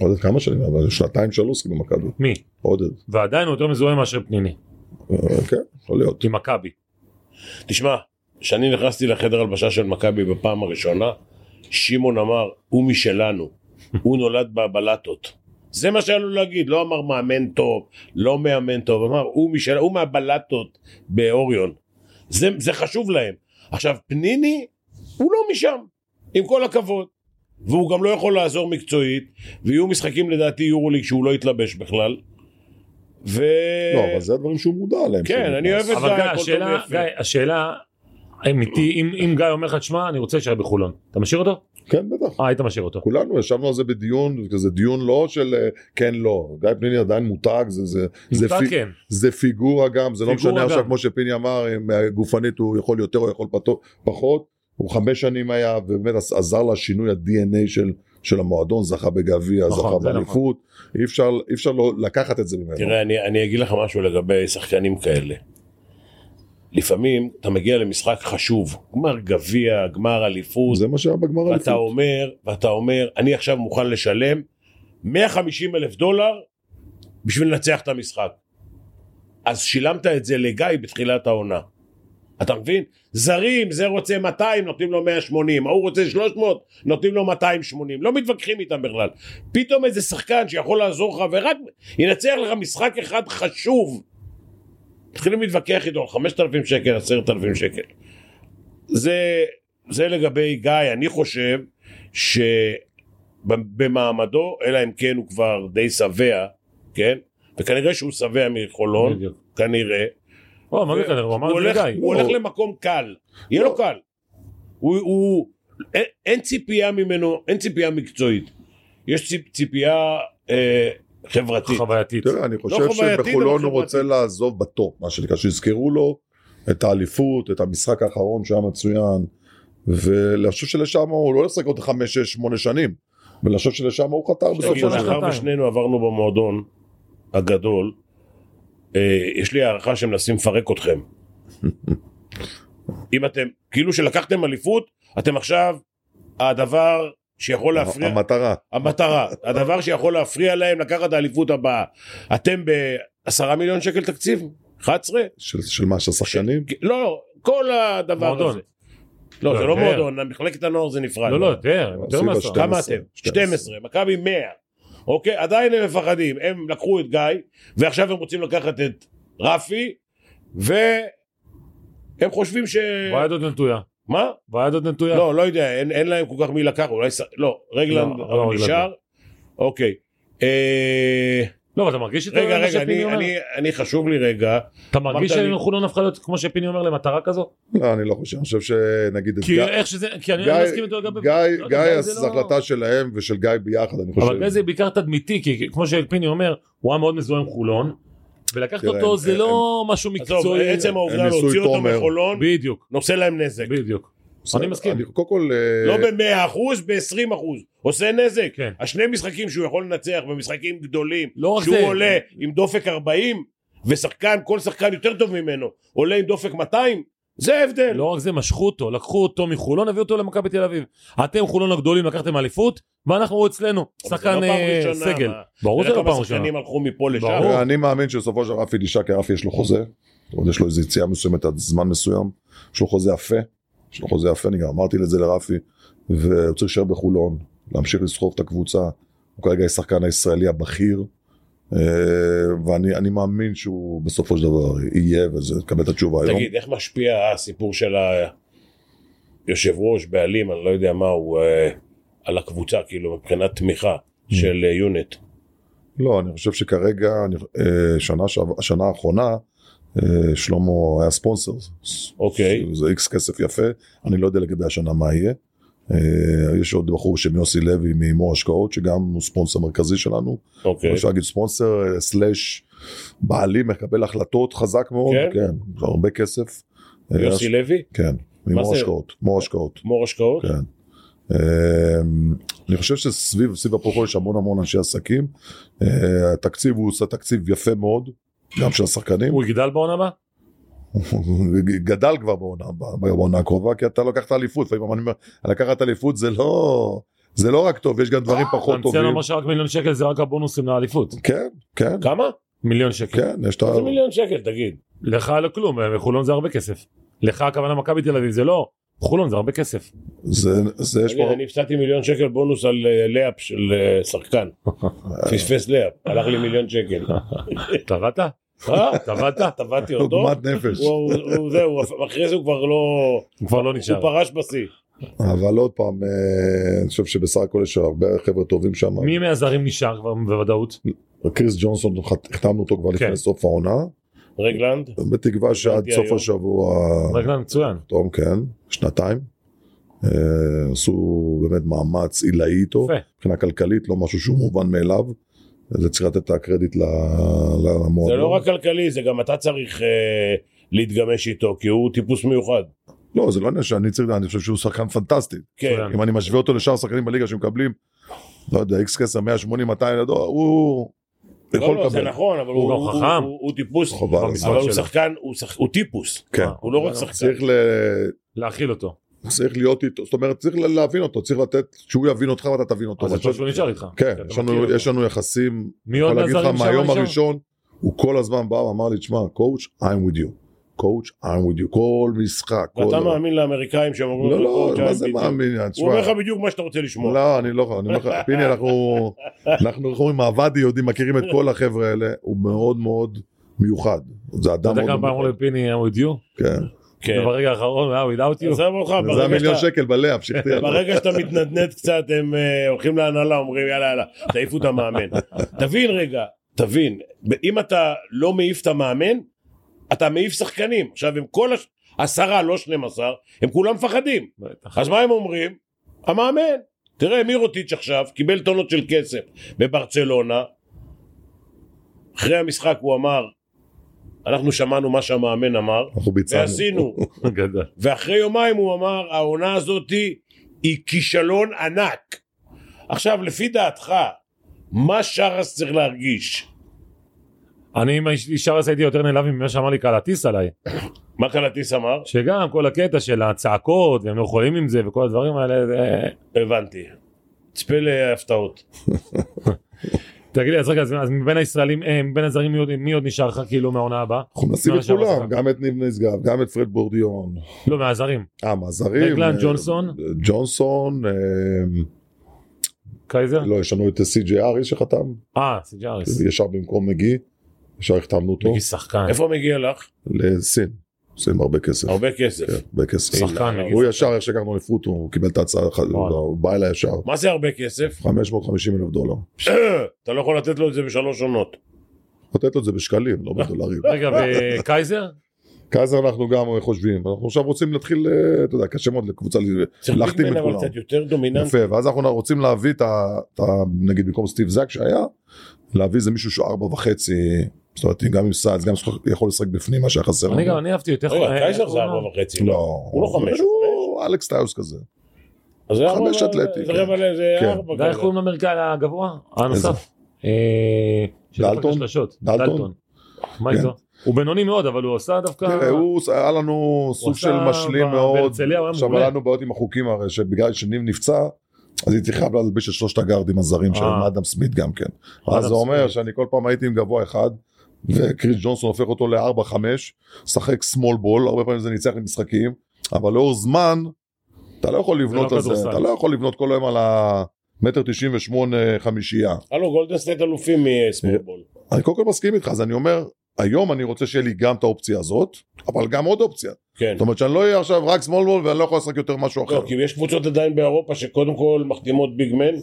עודד כמה שנים, אבל שנתיים שלוש במכבי. מי? עודד. ועדיין הוא יותר מזוהה מאשר פניני. אה, כן, יכול להיות. עם מכבי. תשמע, כשאני נכנסתי לחדר הלבשה של מכבי בפעם הראשונה, שמעון אמר, הוא משלנו, הוא נולד בבלטות. זה מה שהיה לו להגיד, לא אמר מאמן טוב, לא מאמן טוב, אמר, הוא משל... הוא מהבלטות באוריון. זה, זה חשוב להם. עכשיו, פניני, הוא לא משם, עם כל הכבוד. והוא גם לא יכול לעזור מקצועית, ויהיו משחקים לדעתי יורוליג שהוא לא יתלבש בכלל. ו... לא, אבל זה הדברים שהוא מודע עליהם. כן, אני. אוהב את אבל גיא, השאלה. גיא, השאלה, אמיתי, אם אם גיא אומר לך, תשמע, אני רוצה להישאר בחולון. אתה משאיר אותו? כן, בטח. אה, היית משאיר אותו. כולנו ישבנו על זה בדיון, כזה דיון לא של אה, כן לא, גיא פניני עדיין מותג, זה, זה, זה, אתה פי, כן. זה פיגורה גם, זה לא פיגורה משנה עכשיו גם. כמו שפיני אמר, אם אה, גופנית הוא יכול יותר או יכול פחות, הוא חמש שנים היה ובאמת עז- עזר לשינוי ה-DNA של, של המועדון, זכה בגביע, נכון, זכה זה באליפות, אי אפשר, אי אפשר לא לקחת את זה ממנו. תראה, אני, אני אגיד לך משהו לגבי שחקנים כאלה. לפעמים אתה מגיע למשחק חשוב, גמר גביע, גמר אליפות, זה מה שהיה בגמר ואתה האליפות. אומר, ואתה אומר, אני עכשיו מוכן לשלם 150 אלף דולר בשביל לנצח את המשחק. אז שילמת את זה לגיא בתחילת העונה. אתה מבין? זרים, זה רוצה 200, נותנים לו 180, ההוא רוצה 300, נותנים לו 280, לא מתווכחים איתם בכלל. פתאום איזה שחקן שיכול לעזור לך ורק ינצח לך משחק אחד חשוב, מתחילים להתווכח איתו על 5,000 שקל, 10,000 שקל. זה, זה לגבי גיא, אני חושב שבמעמדו, אלא אם כן הוא כבר די שבע, כן? וכנראה שהוא שבע מחולון, בדיוק. כנראה. או, מה זה כנראה? הוא אמר את זה הולך, לגיא. הוא לא. הולך למקום קל, יהיה לו קל. הוא, הוא, אין, אין ציפייה ממנו, אין ציפייה מקצועית. יש ציפ, ציפייה אה, חברתית. חווייתית. תראה, אני חושב לא שבחולון הוא רוצה. לעזוב בטופ, מה שנקרא, שיזכרו לו את האליפות, את המשחק האחרון שהיה מצוין, ואני חושב שלשם הוא לא ישחק עוד חמש, שש, שמונה שנים, ואני חושב שלשם הוא חתר בסופו של דבר. מאחר ושנינו עברנו במועדון הגדול, אה, יש לי הערכה שמנסים לפרק אתכם. אם אתם, כאילו שלקחתם אליפות, אתם עכשיו הדבר שיכול להפריע, המטרה, המטרה, הדבר שיכול להפריע להם לקחת האליפות הבאה. אתם בעשרה מיליון שקל תקציב? 11? של, של מה, של השחקנים? לא, לא, כל הדבר מועדון. הזה. לא, לא, זה לא יותר. מחלקת מחלקת הנוער זה נפרד. לא, לא, יותר, יותר מעשרה. כמה 12, אתם? 12. 12, מכבי 100. אוקיי? עדיין הם מפחדים. הם לקחו את גיא, ועכשיו הם רוצים לקחת את רפי, והם חושבים ש... והיד עוד נטויה. מה? והיד עוד נטויה. לא, לא יודע, אין, אין להם כל כך מי לקח, אולי... ס- לא, רגלנד לא, לא, נשאר. אוקיי. אה, לא, אבל אתה מרגיש את? רגע, רגע, שפיני אני, אומר? אני, אני חשוב לי רגע. אתה מרגיש לי- שחולון הפכה להיות, כמו שפיני אומר, למטרה כזו? לא, אני לא חושב, אני חושב שנגיד את כי גיא, איך שזה, כי אני גיא, לא מסכים איתו לגבי... גיא, לא גיא, זה זו לא- החלטה שלהם ושל גיא ביחד, אני חושב. אבל גיא זה בעיקר תדמיתי, כי כמו שפיני אומר, הוא היה מאוד מזוהה עם חולון, ולקחת תראה, אותו זה הם- לא משהו עזוב, מקצועי. עצם העובדה הם להוציא אותו תומר. מחולון, בדיוק, נושא להם נזק. בדיוק. אני מסכים. קודם כל, אה, לא ב-100 אחוז, ב-20 אחוז. עושה נזק. כן. השני משחקים שהוא יכול לנצח במשחקים גדולים, לא רק שהוא זה. עולה עם דופק 40, ושחקן, כל שחקן יותר טוב ממנו, עולה עם דופק 200, זה ההבדל. לא רק זה, משכו אותו, לקחו אותו מחולון, הביאו אותו למכבי תל אביב. אתם חולון הגדולים לקחתם אליפות, ואנחנו אצלנו. זה שחקן לא סגל. מה? ברור שזה לא כמה פעם ראשונה. שחקנים הלכו מפה לשם. ברור. אני מאמין שבסופו של דבר רפי דישה, כי רפי יש לו חוזה, עוד יש לו איזו יציאה מסוימת עד זמן מסוים, יש לו חוזה יפה, יש לו חוזה יפה, אני גם אמרתי את זה לרפי, והוא צריך להישאר בחולון, להמשיך לסחוב את הקבוצה, הוא כרגע השחקן הישראלי הבכיר, ואני אני מאמין שהוא בסופו של דבר יהיה, וזה, תקבל את התשובה היום. תגיד, איך משפיע הסיפור של היושב ראש, בעלים, אני לא יודע מה הוא, אה, על הקבוצה, כאילו, מבחינת תמיכה של אה, יונט. לא, אני חושב שכרגע, אה, שנה, האחרונה, אה, שלמה היה ספונסר. אוקיי. זה איקס כסף יפה, אני לא יודע לגבי השנה מה יהיה. אה, יש עוד בחור בשם יוסי לוי ממור השקעות, שגם הוא ספונסר מרכזי שלנו. אוקיי. אפשר להגיד ספונסר, אה, סלאש בעלים, מקבל החלטות חזק מאוד. כן? כן, הרבה כסף. אה, יוסי לוי, כן, ממור? השקעות. מור השקעות. מור השקעות. כן. אה, אני חושב שסביב סביב הפרופו יש המון המון אנשי עסקים. התקציב הוא עושה תקציב יפה מאוד, גם של השחקנים. הוא יגדל בעונה הבאה? גדל כבר בעונה, בעונה הקרובה, כי אתה לקחת אליפות, לפעמים אני אומר, לקחת אליפות זה לא, זה לא רק טוב, יש גם דברים פחות המצאנו טובים. אמר שרק מיליון שקל זה רק הבונוסים לאליפות. כן, כן, כמה? מיליון שקל. כן, יש את ה... איזה מיליון שקל, תגיד. לך לא כלום, בחולון זה הרבה כסף. לך הכוונה מכבי תל אביב זה לא. חולון זה הרבה כסף. זה, זה יש פה, אני הפסדתי מיליון שקל בונוס על אה, לאפ של אה, שחקן. פספס לאפ, הלך לי מיליון שקל. טבעת? אה? טבעת? טבעתי אותו. עוגמת נפש. הוא- הוא- הוא- זהו, אחרי זה הוא כבר לא... הוא כבר לא הוא נשאר. פרש בשיא. אבל עוד פעם, אה, אני חושב שבסך הכל יש הרבה חבר'ה טובים שם. מי מהזרים נשאר כבר בוודאות? קריס ג'ונסון, חת- החתמנו אותו כבר כן. לפני סוף העונה, רגלנד, בתקווה שעד סוף. השבוע, רגלן מצוין. תום כן, שנתיים. אה, עשו באמת מאמץ עילאי איתו. מבחינה כלכלית, לא משהו שהוא מובן מאליו. זה צריך לתת את הקרדיט ל- למועדון. זה לא רק כלכלי, זה גם אתה צריך אה, להתגמש איתו, כי הוא טיפוס מיוחד. לא, זה לא עניין שאני צריך, אני חושב שהוא שחקן פנטסטי. כן. אם אני משווה אותו לשאר השחקנים בליגה שמקבלים, לא יודע, איקס כסף, 180, 200 לדור, הוא יכול לא, לא, זה לקבל. נכון, אבל הוא הוא גם הוא- חכם. הוא- הוא טיפוס, אבל הוא. שחקן, הוא שח- הוא טיפוס. כן. הוא לא רק שחקן. צריך ל... להכיל אותו. צריך להיות איתו, זאת אומרת, צריך להבין אותו, צריך לתת, שהוא יבין אותך ואתה תבין אותו. אז זה טוב שהוא נשאר איתך. כן, אתה יש לנו-. יש לנו יחסים, עוד יכול להגיד לך מהיום ראשון? הראשון, הוא כל הזמן בא ואמר לי, תשמע, Coach, I'm with you. Coach, I'm with you. כל משחק. ואתה. מאמין לאמריקאים שהם אומרים לא, לא, "Coach, מה זה with you". מאמין? הוא אומר לך בדיוק מה שאתה רוצה לשמוע. לא, אני לא, אני אומר לך, פיני, אנחנו, אנחנו, איך אומרים, מהוואדי יודעים, מכירים את כל החבר'ה האלה, הוא מאוד מאוד מיוחד. זה אתה אדם יודע מאוד כמה פעמים אמרו מיוחד. לפיני I'm with you? כן. כן. וברגע האחרון היה without you? עזוב אותך, זה המיליון שקל בלאפ, שכתיר. ברגע שאתה מתנדנד קצת הם אה, הולכים להנהלה אומרים יאללה יאללה תעיפו את המאמן. תבין רגע, תבין, אם אתה לא מעיף את המאמן אתה מעיף שחקנים. עכשיו הם כל הש... עשרה לא 12 הם כולם מפחדים. אז מה הם אומרים? המאמן. תראה מירוטיץ' עכשיו קיבל טונות של כסף בברצלונה. אחרי המשחק הוא אמר אנחנו שמענו מה שהמאמן אמר. ועשינו. ואחרי יומיים הוא אמר העונה הזאתי היא כישלון ענק. עכשיו לפי דעתך מה שרס צריך להרגיש? אני עם שרס הייתי יותר נעלב ממה שאמר לי קלטיס עליי. מה קלטיס אמר? שגם כל הקטע של הצעקות והם לא יכולים עם זה וכל הדברים האלה זה... הבנתי. צפה להפתעות. תגיד לי אז רגע אז מבין הישראלים אה, מבין הזרים מי עוד- מי עוד נשאר לך כאילו מהעונה הבאה? אנחנו מנסים את כולם. גם את ניב נשגב, גם את פרד בורדיון. לא מהזרים. אה, מהזרים. רגלן, אה, ג'ונסון? ג'ונסון, אה, קייזר? לא, יש לנו את סי.ג'י אריס שחתם, אה סיג'אריס. ישר במקום מגי, ישר החתמנו אותו, מגיש שחקן. איפה מגיע לך? לסין, עושים הרבה כסף. הרבה כסף. כן, הרבה כסף. שחקן מגיש. הוא ישר, איך שהגענו אליפות, הוא קיבל את ההצעה, וואלה. הוא בא אליי ישר, מה זה הרבה כסף? 550 אלף דולר. אתה לא יכול לתת לו את זה בשלוש עונות. לתת לו את זה בשקלים, לא בדולרים. רגע וקייזר? קייזר אנחנו גם חושבים, אנחנו עכשיו רוצים להתחיל, אה, אתה יודע, קשה מאוד לקבוצה להחתים את כולם. קצת יותר דומיננטי. יפה, ואז אנחנו רוצים להביא את ה... נגיד במקום סטיב זאק שהיה, להביא איזה מישהו שהוא ארבע וחצי זאת אומרת, גם עם סאנס, גם יכול לשחק בפנים, מה שהיה חסר. אני. גם, אני אהבתי יותר. רגע, קייזר איך זה ארבע? וחצי. לא. הוא לא חמש, הוא אלכס טיוס כזה. חמש אתלטי, זה כן. רבע ל- זה כן. ארבע. ואיך כזה. קוראים לאמריקאי הגבוה? הנוסף. אה, דלטון? דלטון? מה כן. איתו? הוא בינוני מאוד, אבל הוא עשה דווקא... תראה, הוא, היה לנו סוג של משלים מאוד. עכשיו. היה לנו בעיות עם החוקים הרי, שבגלל שניב נפצע, אז הייתי חייב להלביש את שלושת הגארדים הזרים של אה. אדם סמית גם כן. אז זה אומר. שאני כל פעם הייתי עם גבוה אחד, וקריס ג'ונסון הופך אותו ל-4-5, שחק סמול בול, הרבה פעמים זה ניצח למשחקים, אבל לאורך זמן, אתה לא יכול לבנות לא על זה, כדורסל. אתה לא יכול לבנות כל היום על המטר 98 חמישייה. הלו, גולדן סטייט אלופים עם small ball. אני קודם כל מסכים איתך, אז אני אומר, היום אני רוצה שיהיה לי גם את האופציה הזאת, אבל גם עוד אופציה. כן. זאת אומרת שאני לא אהיה עכשיו רק small ball ואני לא יכול לשחק יותר משהו אחר. לא, כי יש קבוצות עדיין באירופה שקודם כל מחתימות big man,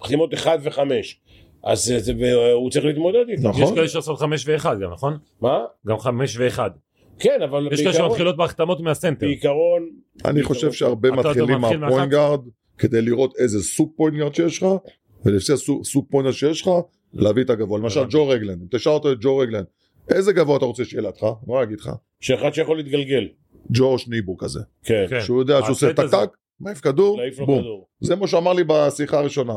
מחתימות 1 ו-5. אז זה- זה- והוא צריך להתמודד איתם. נכון. יש כאלה שעושות חמש ואחד גם, נכון? מה? גם חמש ואחד. כן, אבל יש כאלה בעיקרון, שמתחילות בהחתמות מהסנטר. בעיקרון, אני חושב שהרבה מתחילים מתחיל מה point guard כדי לראות איזה סוג point guard שיש לך ולפי הסוג סוג point guard שיש לך להביא את הגבוה למשל ג'ו רגלן אם תשאל אותו את ג'ו רגלן איזה גבוה אתה רוצה שיהיה לידך אני אגיד לך שאחד שיכול להתגלגל. ג'וש ניבו כזה כן. כן. שהוא יודע שהוא עושה הזה. טק מעיף כדור בום. זה מה שאמר לי בשיחה הראשונה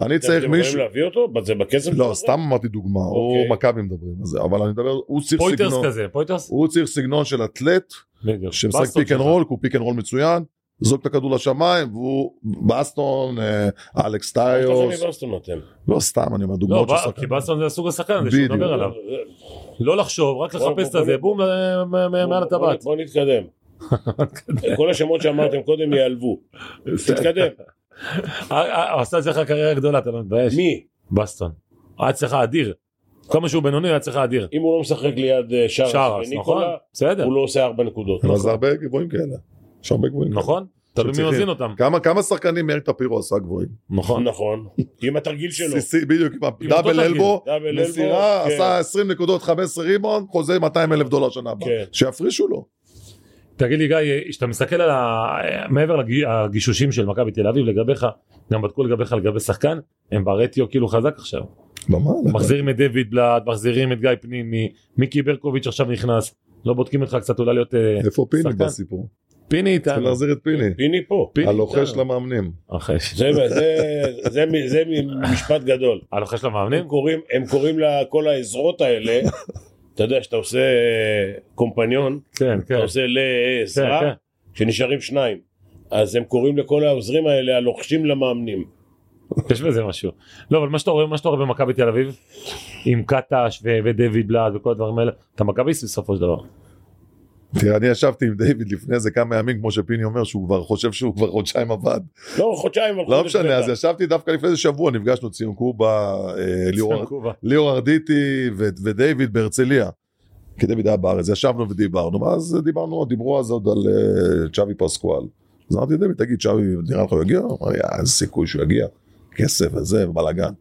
אני צריך אתם יכולים מישהו להביא אותו? זה בכסף? לא? סתם אמרתי דוגמה אוקיי. הוא מכבי מדברים על זה אבל אני מדבר הוא צריך פויתרס סגנון כזה, פויתרס? הוא צריך סגנון של אתלט. שמשחק pick and. roll, כי הוא pick and roll מצוין, זרוק את הכדור לשמיים, והוא בסטון, אה, אלכס טיוס? לא סתם, אני אומר לא, דוגמאות של ב- שחקנים. כי בסטון זה הסוג השחקן הזה שהוא בדיוק. מדבר עליו. לא לחשוב, רק לחפש את הזה, בום אה, מעל הטבעת. בוא נתקדם. כל השמות שאמרתם קודם ייעלבו. תתקדם. אה, אה, אצלך קריירה גדולה, אתה לא מתבייש? מי? בסטון. היה אצלך אדיר. כמה שהוא בינוני היה אצלך אדיר. אם הוא לא משחק ליד אה, שרס נכון? וניקולה, בסדר, הוא לא עושה ארבע נקודות. אבל זה הרבה גבוהים כאלה. יש הרבה גבוהים. נכון? תלוי מי. מזין אותם. כמה כמה שחקנים מאיר טפירו עשה גבוהים? נכון. נכון. עם התרגיל שלו. סיסי, בדיוק, עם דאבל אלבו, מסירה, כן. עשה 20 נקודות, 15 ריבון, חוזה 200 אלף דולר שנה הבאה. כן. שיפרישו לו. תגיד לי גיא, כשאתה מסתכל על ה... מעבר לגישושים של מכבי תל אביב לגביך, גם בדקו לגביך לגבי שחקן, הם ברטיו כאילו חזק עכשיו. לא, מה? מחזירים את דיוויד בלאט, מחזירים את גיא פנימי, מיקי ברקוביץ' עכשיו נכנס, לא בודקים אותך קצת אולי להיות אה, איפה פיני שחקן. בסיפור? פיני איתנו. להחזיר את פיני. פיני פה. פיני הלוחש איתנו. למאמנים. זה- זה- זה מ- זה משפט גדול. הלוחש הם למאמנים? קוראים, הם קוראים לכל העזרות האלה, אתה יודע שאתה עושה אה, קומפניון, כן, כן. אתה עושה כן, לעזרה, כן. שנשארים שניים. אז הם קוראים לכל העוזרים האלה הלוחשים למאמנים. יש בזה משהו. לא, אבל מה שאתה רואה, מה שאתה רואה במכבי תל אביב, עם קטש ודויד בלאט וכל הדברים האלה, אתה מכביסט בסופו של דבר. תראה, אני ישבתי עם דיוויד לפני איזה כמה ימים, כמו שפיני אומר, שהוא כבר חושב שהוא כבר חודשיים עבד. לא, חודשיים על לא משנה, אז. ישבתי דווקא לפני איזה שבוע, נפגשנו ציון קובה, אה, ליאור- ארדיטי ו- ודייוויד בהרצליה. כי דיוויד היה בארץ, ישבנו ודיברנו, ואז דיברנו, דיברו אז עוד על אה, צ'אבי פסקואל. אז אמרתי, דיוויד, תגיד, צ'אבי, נראה לך הוא יגיע? אמר לי, "אה, איזה סיכוי שהוא יגיע, כסף וזה, ובלאגן.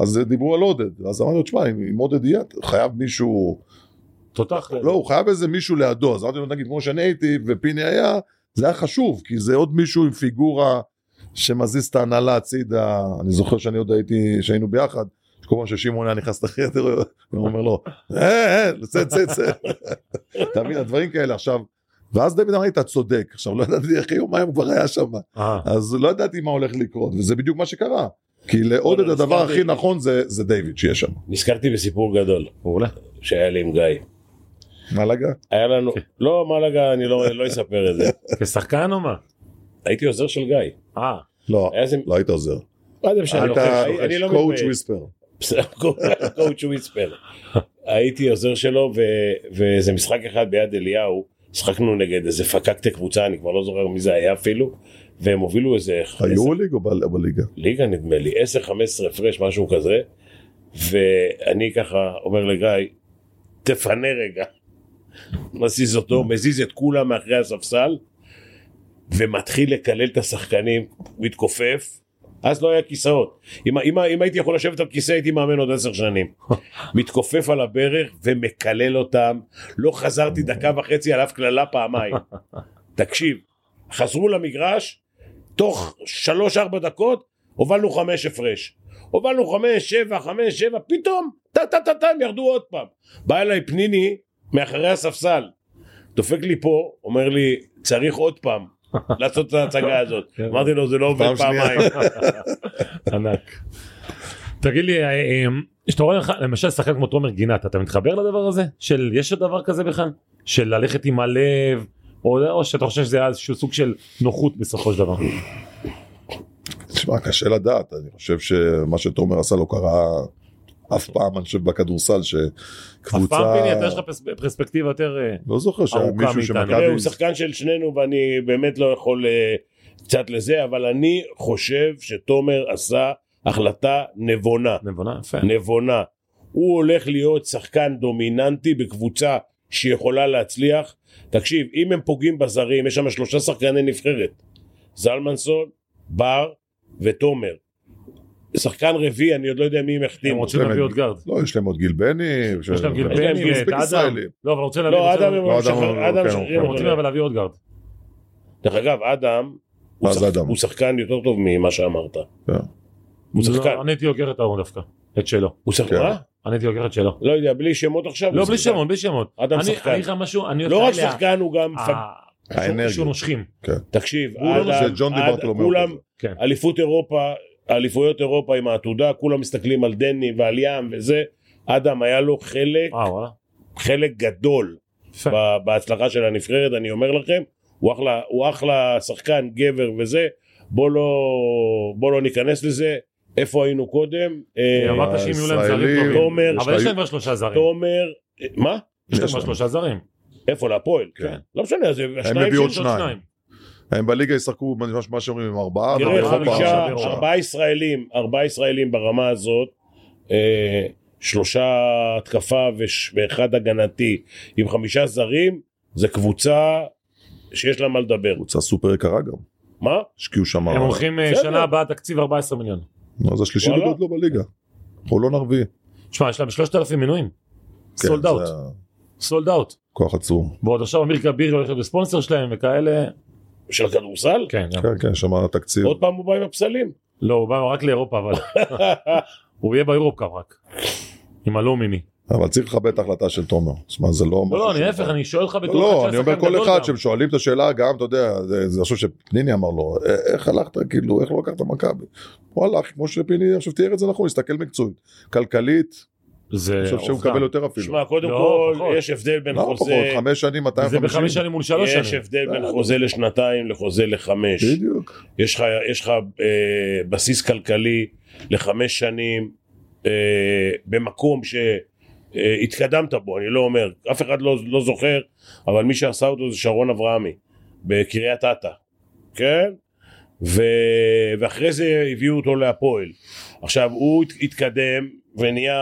אז דיברו על עודד, אז אמרתי לו, תשמע, אם עודד יהיה, חייב מישהו, תותח. לא, הוא חייב איזה מישהו לידו, אז אמרתי לו, נגיד, כמו שאני הייתי ופיני היה, זה היה חשוב, כי זה עוד מישהו עם פיגורה שמזיז את ההנהלה הצידה, אני זוכר שאני עוד הייתי, שהיינו ביחד, כל פעם ששמעון היה נכנס לחדר, הוא אומר לו, אה, אה, צא, צא, צא. אתה מבין, הדברים כאלה עכשיו. ואז דוד אמר לי, אתה צודק. עכשיו, לא ידעתי איך יומיים כבר היה שם, אה, אז לא ידעתי מה הולך לקרות, וזה בדיוק מה שקרה. כי לעודד לא, הדבר. הכי נכון זה זה דיוויד שיש שם. נזכרתי בסיפור גדול. שהיה לי עם גיא. לגע? היה לנו, כן. לא, לגע, אני לא לא אספר את זה. כשחקן או מה? הייתי עוזר של גיא. אה, לא, לא היית עוזר. מה זה משנה, אני- לא coach. whisper. coach whisper. הייתי עוזר שלו ואיזה משחק אחד ביד אליהו, שיחקנו נגד איזה פקקטה קבוצה, אני כבר לא זוכר מי זה היה אפילו, והם הובילו איזה... היורוליג או ב- בליגה? ליגה נדמה לי, 10-15 הפרש, משהו כזה, ואני ככה אומר לגיא, תפנה רגע. מזיז אותו, מזיז את כולם מאחרי הספסל, ומתחיל לקלל את השחקנים, מתכופף. אז לא היה כיסאות. אם, אם, אם הייתי יכול לשבת על כיסא הייתי מאמן עוד עשר שנים. מתכופף על הברך ומקלל אותם. לא חזרתי דקה וחצי על אף קללה פעמיים. תקשיב, חזרו למגרש, תוך שלוש ארבע דקות הובלנו חמש הפרש. הובלנו חמש, שבע, חמש, שבע, פתאום, טה טה טה טה, הם ירדו עוד פעם. בא אליי פניני מאחורי הספסל, דופק לי פה, אומר לי, צריך עוד פעם לעשות את ההצגה הזאת. אמרתי לו, זה לא עובד פעם שנייה." פעמיים. ענק. תגיד לי, אה, אה, כשאתה רואה לך, למשל שחקן כמו תומר גינת, אתה מתחבר לדבר הזה? של יש עוד דבר כזה בכלל? של ללכת עם הלב, או, או שאתה חושב שזה היה איזשהו סוג של נוחות בסופו של דבר? תשמע, קשה לדעת, אני חושב שמה שתומר עשה לא קרה אף פעם, אני חושב, בכדורסל, אף שקבוצה... פעם פיני, אתה יש לך פרס- פרספקטיבה יותר... אה, לא זוכר שהיה מישהו. שמכבי... הוא שחקן של שנינו ואני באמת לא יכול אה, קצת לזה, אבל אני חושב שתומר עשה החלטה נבונה. נבונה, יפה. נבונה. הוא הולך להיות שחקן דומיננטי בקבוצה שיכולה להצליח. תקשיב, אם הם פוגעים בזרים, יש שם שלושה שחקני נבחרת. זלמנסון, בר ותומר. שחקן רביעי, אני עוד לא יודע מי הם הם החתימו. רוצים להביא עוד גארד. לא, יש להם עוד גיל בני. יש להם גיל בני אדם. לא, אבל רוצים להביא... לא, אדם הם לא, אדם כן, משחררים הם. רוצים להביא עוד גארד. דרך אגב, אדם, הוא שחקן יותר טוב ממה שאמרת. כן. הוא שחקן. לא, אני הייתי אוגר את ההוא דווקא, את שלו. הוא שחקן? כן. אני הייתי אוגר את שלו. לא יודע, בלי שמות עכשיו? לא, בלי שחקן. שמות, בלי שמות. אדם שחקן. אני אגיד לך משהו, אני לא רק שחקן, הוא גם... האנרגיה. שהוא נושכים. תקשיב, לא אדם- כולם. אליפות אירופה, אליפויות אירופה עם העתודה, כולם מסתכלים על דני ועל ים וזה. אדם היה לו חלק, אה, וואלה. חלק גדול בהצלחה של הנבחרת, אני אומר לכם. הוא אחלה, הוא אחלה שחקן, גבר וזה. בוא לא, בוא לא ניכנס לזה. איפה היינו קודם? אה, אמרת שאם יהיו להם זרים טובים. אבל יש להם כבר שלושה זרים. תומר, אה, מה? יש להם כבר. שלושה זרים. איפה להפועל? כן. לא משנה, זה השניים הביאו עוד שניים. הם בליגה ישחקו מה- שאומרים עם ארבעה. ארבעה ישראלים, ארבעה ישראלים ברמה הזאת, אה, שלושה התקפה ואחד הגנתי, עם חמישה זרים, זה קבוצה שיש לה מה לדבר. קבוצה סופר יקרה גם. מה? השקיעו שם... הם הולכים אה. שנה הבאה תקציב 14 מיליון. נו, זה השלישי וואלה. בגודלו בליגה. חולון הרביעי. תשמע, יש להם 3,000 מינויים. sold out. sold out. כוח עצום. ועוד עכשיו אמיר כביר הולך להיות בספונסר שלהם וכאלה. של הכדורסל? כן. כן, כן, שם תקציב. עוד פעם הוא בא עם הפסלים. לא, הוא בא רק לאירופה, אבל הוא יהיה ב EuroCup רק. עם הלומיני. אבל צריך לכבד את ההחלטה של תומר. תשמע, זה לא... לא, לא, להפך, אני שואל אותך בתור לא, אני אומר כל אחד. שהם שואלים את השאלה גם, אתה יודע, זה זה חושב שפניני אמר לו, "אה, איך הלכת, כאילו, איך לא לקחת מכבי? הוא הלך, כמו שפיני עכשיו תיאר את זה נכון, הסתכל מקצועית. כלכלית, זה אני חושב שהוא. מקבל יותר אפילו. שמע, קודם לא, כל, פחות. יש הבדל בין לא פחות, חוזה... חמש שנים, 250. זה בחמש שנים מול שלוש יש שנים. הבדל בין בסדר. חוזה לשנתיים לחוזה לחמש. בדיוק. יש לך, יש לך אה, בסיס כלכלי לחמש שנים אה, במקום שהתקדמת בו, אני לא אומר, אף אחד לא, לא זוכר, אבל מי שעשה אותו זה שרון אברהמי בקריית אתא, כן? ו... ואחרי זה הביאו אותו להפועל. עכשיו הוא הת- התקדם ונהיה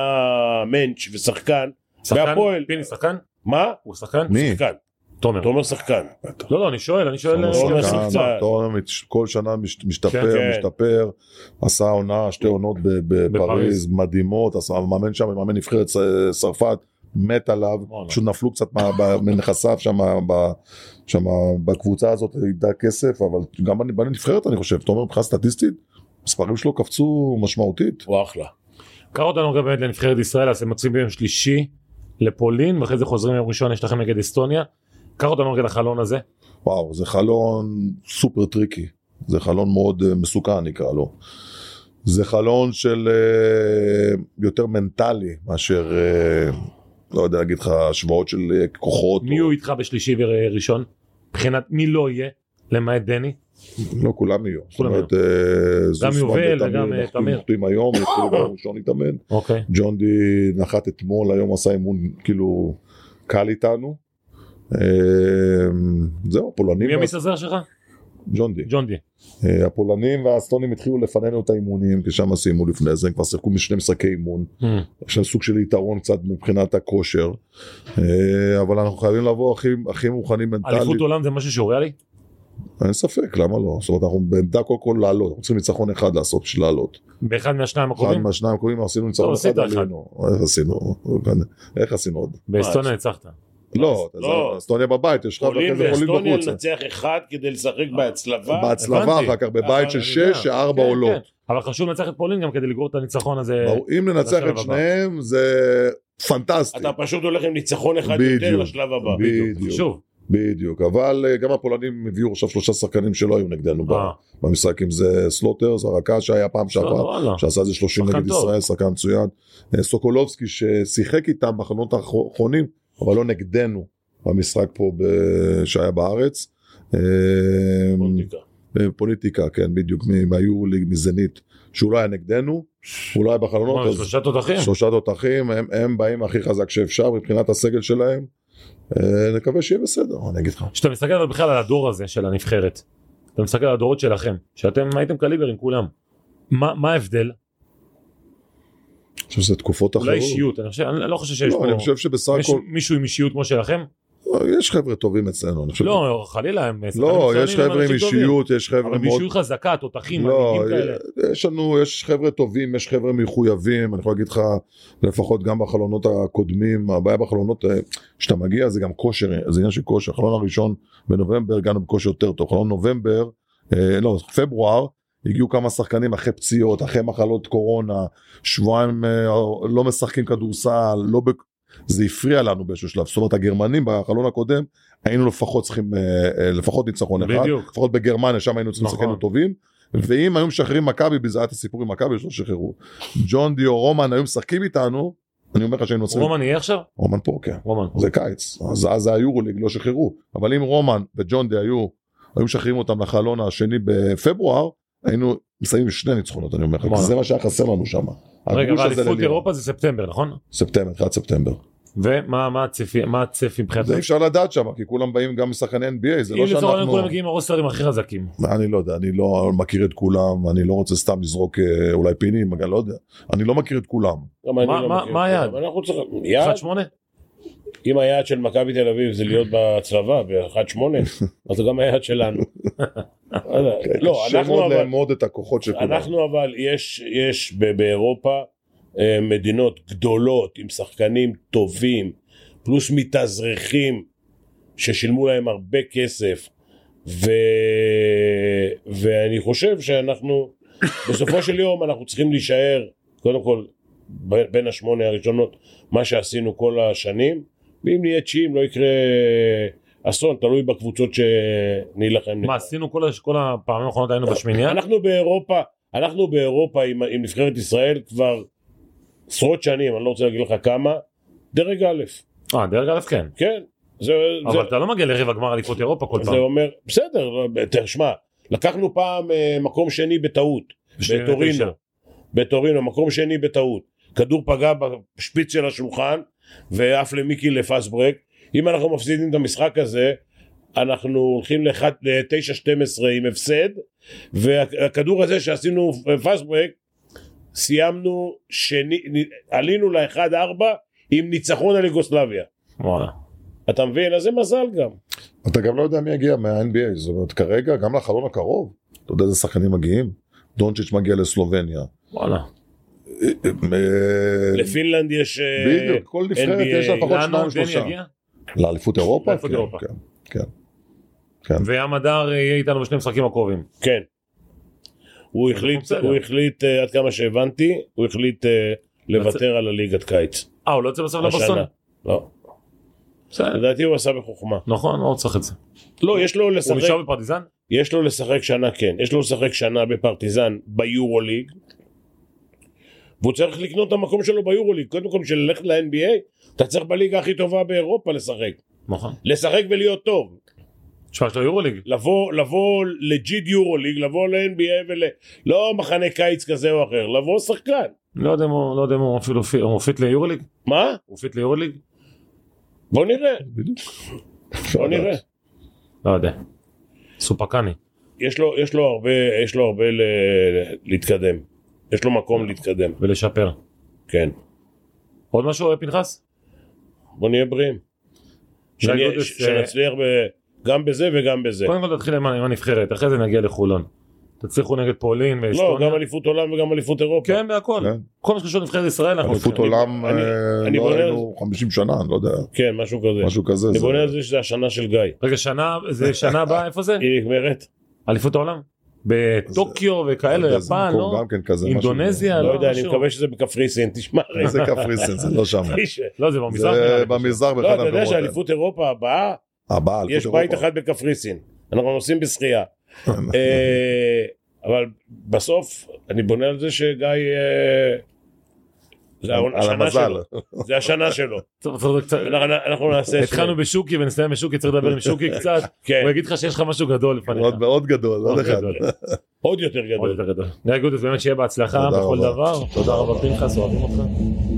מענץ' ושחקן, שחקן? בהפועל. פיני שחקן? מה? הוא שחקן? מי? שחקן, תומר. תומר שחקן. לא, לא, אני שואל, אני שואל... תומר אה, שחקן. תומר כל שנה מש- משתפר, כן. משתפר, עשה עונה, שתי עונות בפריז. מדהימות, עשה מאמן שם, מאמן נבחרת צ- צרפת, מת עליו. פשוט נפלו קצת מנכסיו שם בקבוצה הזאת, איבדה כסף, אבל גם בנ- בנבחרת אני חושב, תומר מבחינה סטטיסטית, המספרים שלו קפצו משמעותית. הוא אחלה. קח אותנו גם באמת לנבחרת ישראל, אז הם יוצאים ביום שלישי לפולין, ואחרי זה חוזרים יום ראשון, יש לכם נגד אסטוניה. קח אותנו רגע לחלון הזה. וואו, זה חלון super tricky, זה חלון מאוד אה, מסוכן נקרא לו. זה חלון של אה, יותר מנטלי מאשר, אה, לא יודע להגיד לך, השוואות של כוחות. מי או- הוא איתך בשלישי וראשון? מבחינת מי לא יהיה? למעט דני? לא כולם יהיו. זאת כולם אומרת, אה, זוסמן יובל וגם, אה, תמיר. נחתים היום, יתחילו ביום ראשון להתאמן. אוקיי. ג'ון די נחת אתמול, היום עשה אימון כאילו קל איתנו. אה, זהו, הפולנים, מי המסתזר שלך? ג'ון די. ג'ון די. הפולנים והאסטונים התחילו לפנינו את האימונים, כי שם סיימו לפני זה, הם כבר שיחקו משני משחקי אימון. יש להם סוג של יתרון קצת מבחינת הכושר, אבל אנחנו חייבים לבוא הכי, הכי מוכנים מנטלית, אליפות עולם זה משהו שהוריאלי? אין ספק, למה לא? זאת אומרת, אנחנו בעמדה קודם כל לעלות, אנחנו צריכים ניצחון אחד לעשות בשביל לעלות. באחד מהשניים אחד הקרובים? מהשניים הקרובים עשינו לא, ניצחון עשית אחד אחד. עלינו. איך עשינו? איך עשינו עוד? באסטוניה ניצחת. לא, לא. אסטוניה בבית, יש לך ואחרי זה ואסטוניה בחוץ. לנצח אחד כדי לשחק בהצלבה. בהצלבה. אחר כך בבית של. שש, שארבע כן, עולות. כן. אבל חשוב לנצח את פולין גם כדי לגרור את הניצחון הזה. אם ננצח את. שניהם זה פנטסטי. אתה פשוט הולך עם ניצחון אחד. יותר לשלב הבא. בדיוק. בדיוק, אבל אה, גם הפולנים הביאו עכשיו שלושה שחקנים שלא היו נגדנו אה. במשחק, אם זה סלוטרס, הרקה שהיה פעם שעברה, וואלה. שעשה איזה 30 שחקן נגד טוב. ישראל, שחקן מצוין. אה, סוקולובסקי ששיחק איתם בחלונות האחרונים, אבל לא נגדנו במשחק פה ב- שהיה בארץ. פוליטיקה. פוליטיקה, כן, בדיוק, מ- מהיורוליג, מזנית, שהוא לא היה נגדנו, הוא לא היה בחלונות, שלושה תותחים. שלושה תותחים, הם, הם באים הכי חזק שאפשר מבחינת הסגל שלהם. אה, נקווה שיהיה בסדר, אני אגיד לך. כשאתה מסתכל אבל בכלל על הדור הזה של הנבחרת, אתה מסתכל על הדורות שלכם, שאתם הייתם קליבר עם כולם, מה מה ההבדל? אני חושב שזה תקופות אחרות. אולי אישיות, אני חושב- אני לא חושב שיש לא, פה אני חושב שבסך הכל, מישהו עם אישיות כמו שלכם? יש חבר'ה טובים אצלנו, אני חושב. לא, חלילה, הם לא, יש חבר'ה עם. אישיות, יש חבר'ה אבל מאוד... באישיות חזקה, תותחים, לא, מנהיגים כאלה. יש לנו, יש חבר'ה טובים, יש חבר'ה מחויבים, אני יכול להגיד לך, לפחות גם בחלונות הקודמים, הבעיה בחלונות, אה, כשאתה מגיע זה גם כושר, זה עניין של כושר, החלון הראשון בנובמבר הגענו בכושר יותר טוב, חלון נובמבר, אה, לא, פברואר, הגיעו כמה שחקנים אחרי פציעות, אחרי מחלות קורונה, שבועיים אה, לא משחקים כדורסל, לא ב... זה הפריע לנו באיזשהו שלב, זאת אומרת הגרמנים בחלון הקודם היינו לפחות צריכים, אה, אה, לפחות ניצחון אחד, בדיוק. לפחות בגרמניה שם היינו צריכים נכון. טובים, ואם היו משחררים מכבי, בזה היה את הסיפור עם מכבי שלא שחררו, ג'ון די או רומן היו משחקים איתנו, אני אומר לך שהיינו צריכים, רומן יהיה עכשיו? רומן פה כן, רומן. זה קיץ, אז אז זה היורוליג לא שחררו, אבל אם רומן וג'ון די היו, היו משחררים אותם לחלון השני בפברואר, היינו מסיימים שני ניצחונות אני אומר לך. זה מה שהיה חסר לנו שם. רגע, ואליפות ללירה. אירופה זה ספטמבר, נכון? ספטמבר, תחילת ספטמבר. ומה מה הצפי מה הצפי מבחינת... זה אי אפשר לדעת שם, כי כולם באים גם משחקני NBA, זה אם לא לצורך העניין שאנחנו... כולם מגיעים הרוסטרים הכי חזקים. אני לא יודע, אני לא מכיר את כולם, אני לא רוצה סתם לזרוק אה, אולי פינים, אני לא יודע. אני לא מכיר את כולם. מה- לא היעד? אבל אנחנו צריכים... יעד? 1-8? אם היעד של מכבי תל אביב זה להיות בצבא ב-1-8, אז זה גם היעד שלנו. לא יודע. לא, קשה אנחנו מאוד אבל... לאמוד את הכוחות של כולם. אנחנו אבל, יש, יש באירופה אה, מדינות גדולות עם שחקנים טובים, פלוס מתאזרחים ששילמו להם הרבה כסף, ו... ואני חושב שאנחנו, בסופו של יום אנחנו צריכים להישאר, קודם כל, בין השמונה הראשונות, מה שעשינו כל השנים, ואם נהיה תשיעים לא יקרה אסון, תלוי בקבוצות שנילחם. מה עשינו כל כל הפעמים האחרונות היינו בשמינייה? אנחנו באירופה, אנחנו באירופה עם, עם נבחרת ישראל כבר עשרות שנים, אני לא רוצה להגיד לך כמה, דרג א', אה דרג א' כן. כן, זה, זה, אבל אתה לא מגיע לרבע גמר אליפות אירופה כל זה פעם. אומר, בסדר, תשמע, לקחנו פעם אה, מקום שני בטעות, בטורינו, בטורינו, מקום שני בטעות, כדור פגע בשפיץ של השולחן ועף למיקי לפאסט ברק, אם אנחנו מפסידים את המשחק הזה, אנחנו הולכים ל-9-12 עם הפסד, והכדור הזה שעשינו פאסט ברק, סיימנו, שני, עלינו ל-1-4 עם ניצחון על יוגוסלביה. וואלה. אתה מבין? אז זה מזל גם. אתה גם לא יודע מי יגיע מה-NBA, זאת אומרת כרגע גם לחלון הקרוב, אתה יודע איזה שחקנים מגיעים? דונצ'יץ' מגיע לסלובניה. וואלה. אה, לפינלנד יש... אה, בדיוק, כל נבחרת. יש לה לפחות שניים שלושה. לאליפות אירופה? לאליפות כן, אירופה. כן, כן. כן. וים הדר יהיה איתנו בשני משחקים הקרובים. כן. הוא החליט. הוא החליט, אה, עד כמה שהבנתי, הוא החליט אה, לוותר על הליגת קיץ. אה הוא לא יוצא בסוף לבוסטון? לא. בסדר. לדעתי הוא עשה בחוכמה. נכון, לא צריך את זה. לא, יש לו הוא לשחק, נשאר בפרטיזן? יש לו לשחק שנה, כן. יש לו לשחק שנה בפרטיזן ביורוליג. והוא צריך לקנות את המקום שלו ביורוליג. קודם כל, בשביל ללכת ל-NBA, אתה צריך בליגה הכי טובה באירופה לשחק. נכון. לשחק ולהיות טוב. תשמע, יש לו יורוליג. לבוא, לבוא לג'יד יורוליג, לבוא ל-NBA ול... לא מחנה קיץ כזה או אחר, לבוא שחקן. לא יודע אם הוא לא יודע אם הוא אפילו פי- הוא fit ליורוליג? מה? הוא fit ליורוליג? בוא נראה, בדיוק. בוא נראה. לא יודע. סופקני. יש לו, יש לו הרבה, יש לו הרבה ל... להתקדם. יש לו מקום להתקדם, ולשפר. כן. עוד משהו אה, פנחס? בוא נהיה בריאים. שנהיה- גודס, שנצליח ב... גם בזה וגם בזה. קודם כל תתחיל עם הנבחרת, אחרי זה נגיע לחולון. תצליחו נגד פולין לא, ואסטוניה. גם אליפות עולם וגם אליפות אירופה. כן, בהכל. כן. כל מה שקשור לנבחרת ישראל אנחנו אליפות. עולם, אני- אה, אני לא בונה- היינו 50 שנה, אני לא יודע, כן, משהו כזה. משהו כזה. אני זה- בונה על זה שזה השנה של גיא. רגע, שנה, זה שנה הבאה, איפה זה? היא נגמרת? אליפות העולם? בטוקיו וכאלה, יפן, לא? גם כן כזה, אינדונזיה, לא יודע, אני. מקווה שזה בקפריסין, תשמע. איזה קפריסין, זה לא שם. לא, זה במזרח. זה. במזרח לא, באחד אתה יודע המקומות האלה. שאליפות אירופה הבאה, יש בית. אחד בקפריסין. אנחנו נוסעים בשחייה. אה, אבל בסוף, אני בונה על זה שגיא... על השנה המזל. שלו. זה השנה שלו. אנחנו אנחנו נעשה... התחלנו בשוקי ונסיים בשוקי, צריך לדבר עם שוקי קצת. כן, הוא יגיד לך שיש לך משהו גדול לפניך. מאוד מאוד גדול, עוד אחד. גדול. עוד יותר עוד גדול. יותר גדול. נראה גודס באמת שיהיה בהצלחה בכל. דבר. תודה רבה פנחס, אוהבים אותך.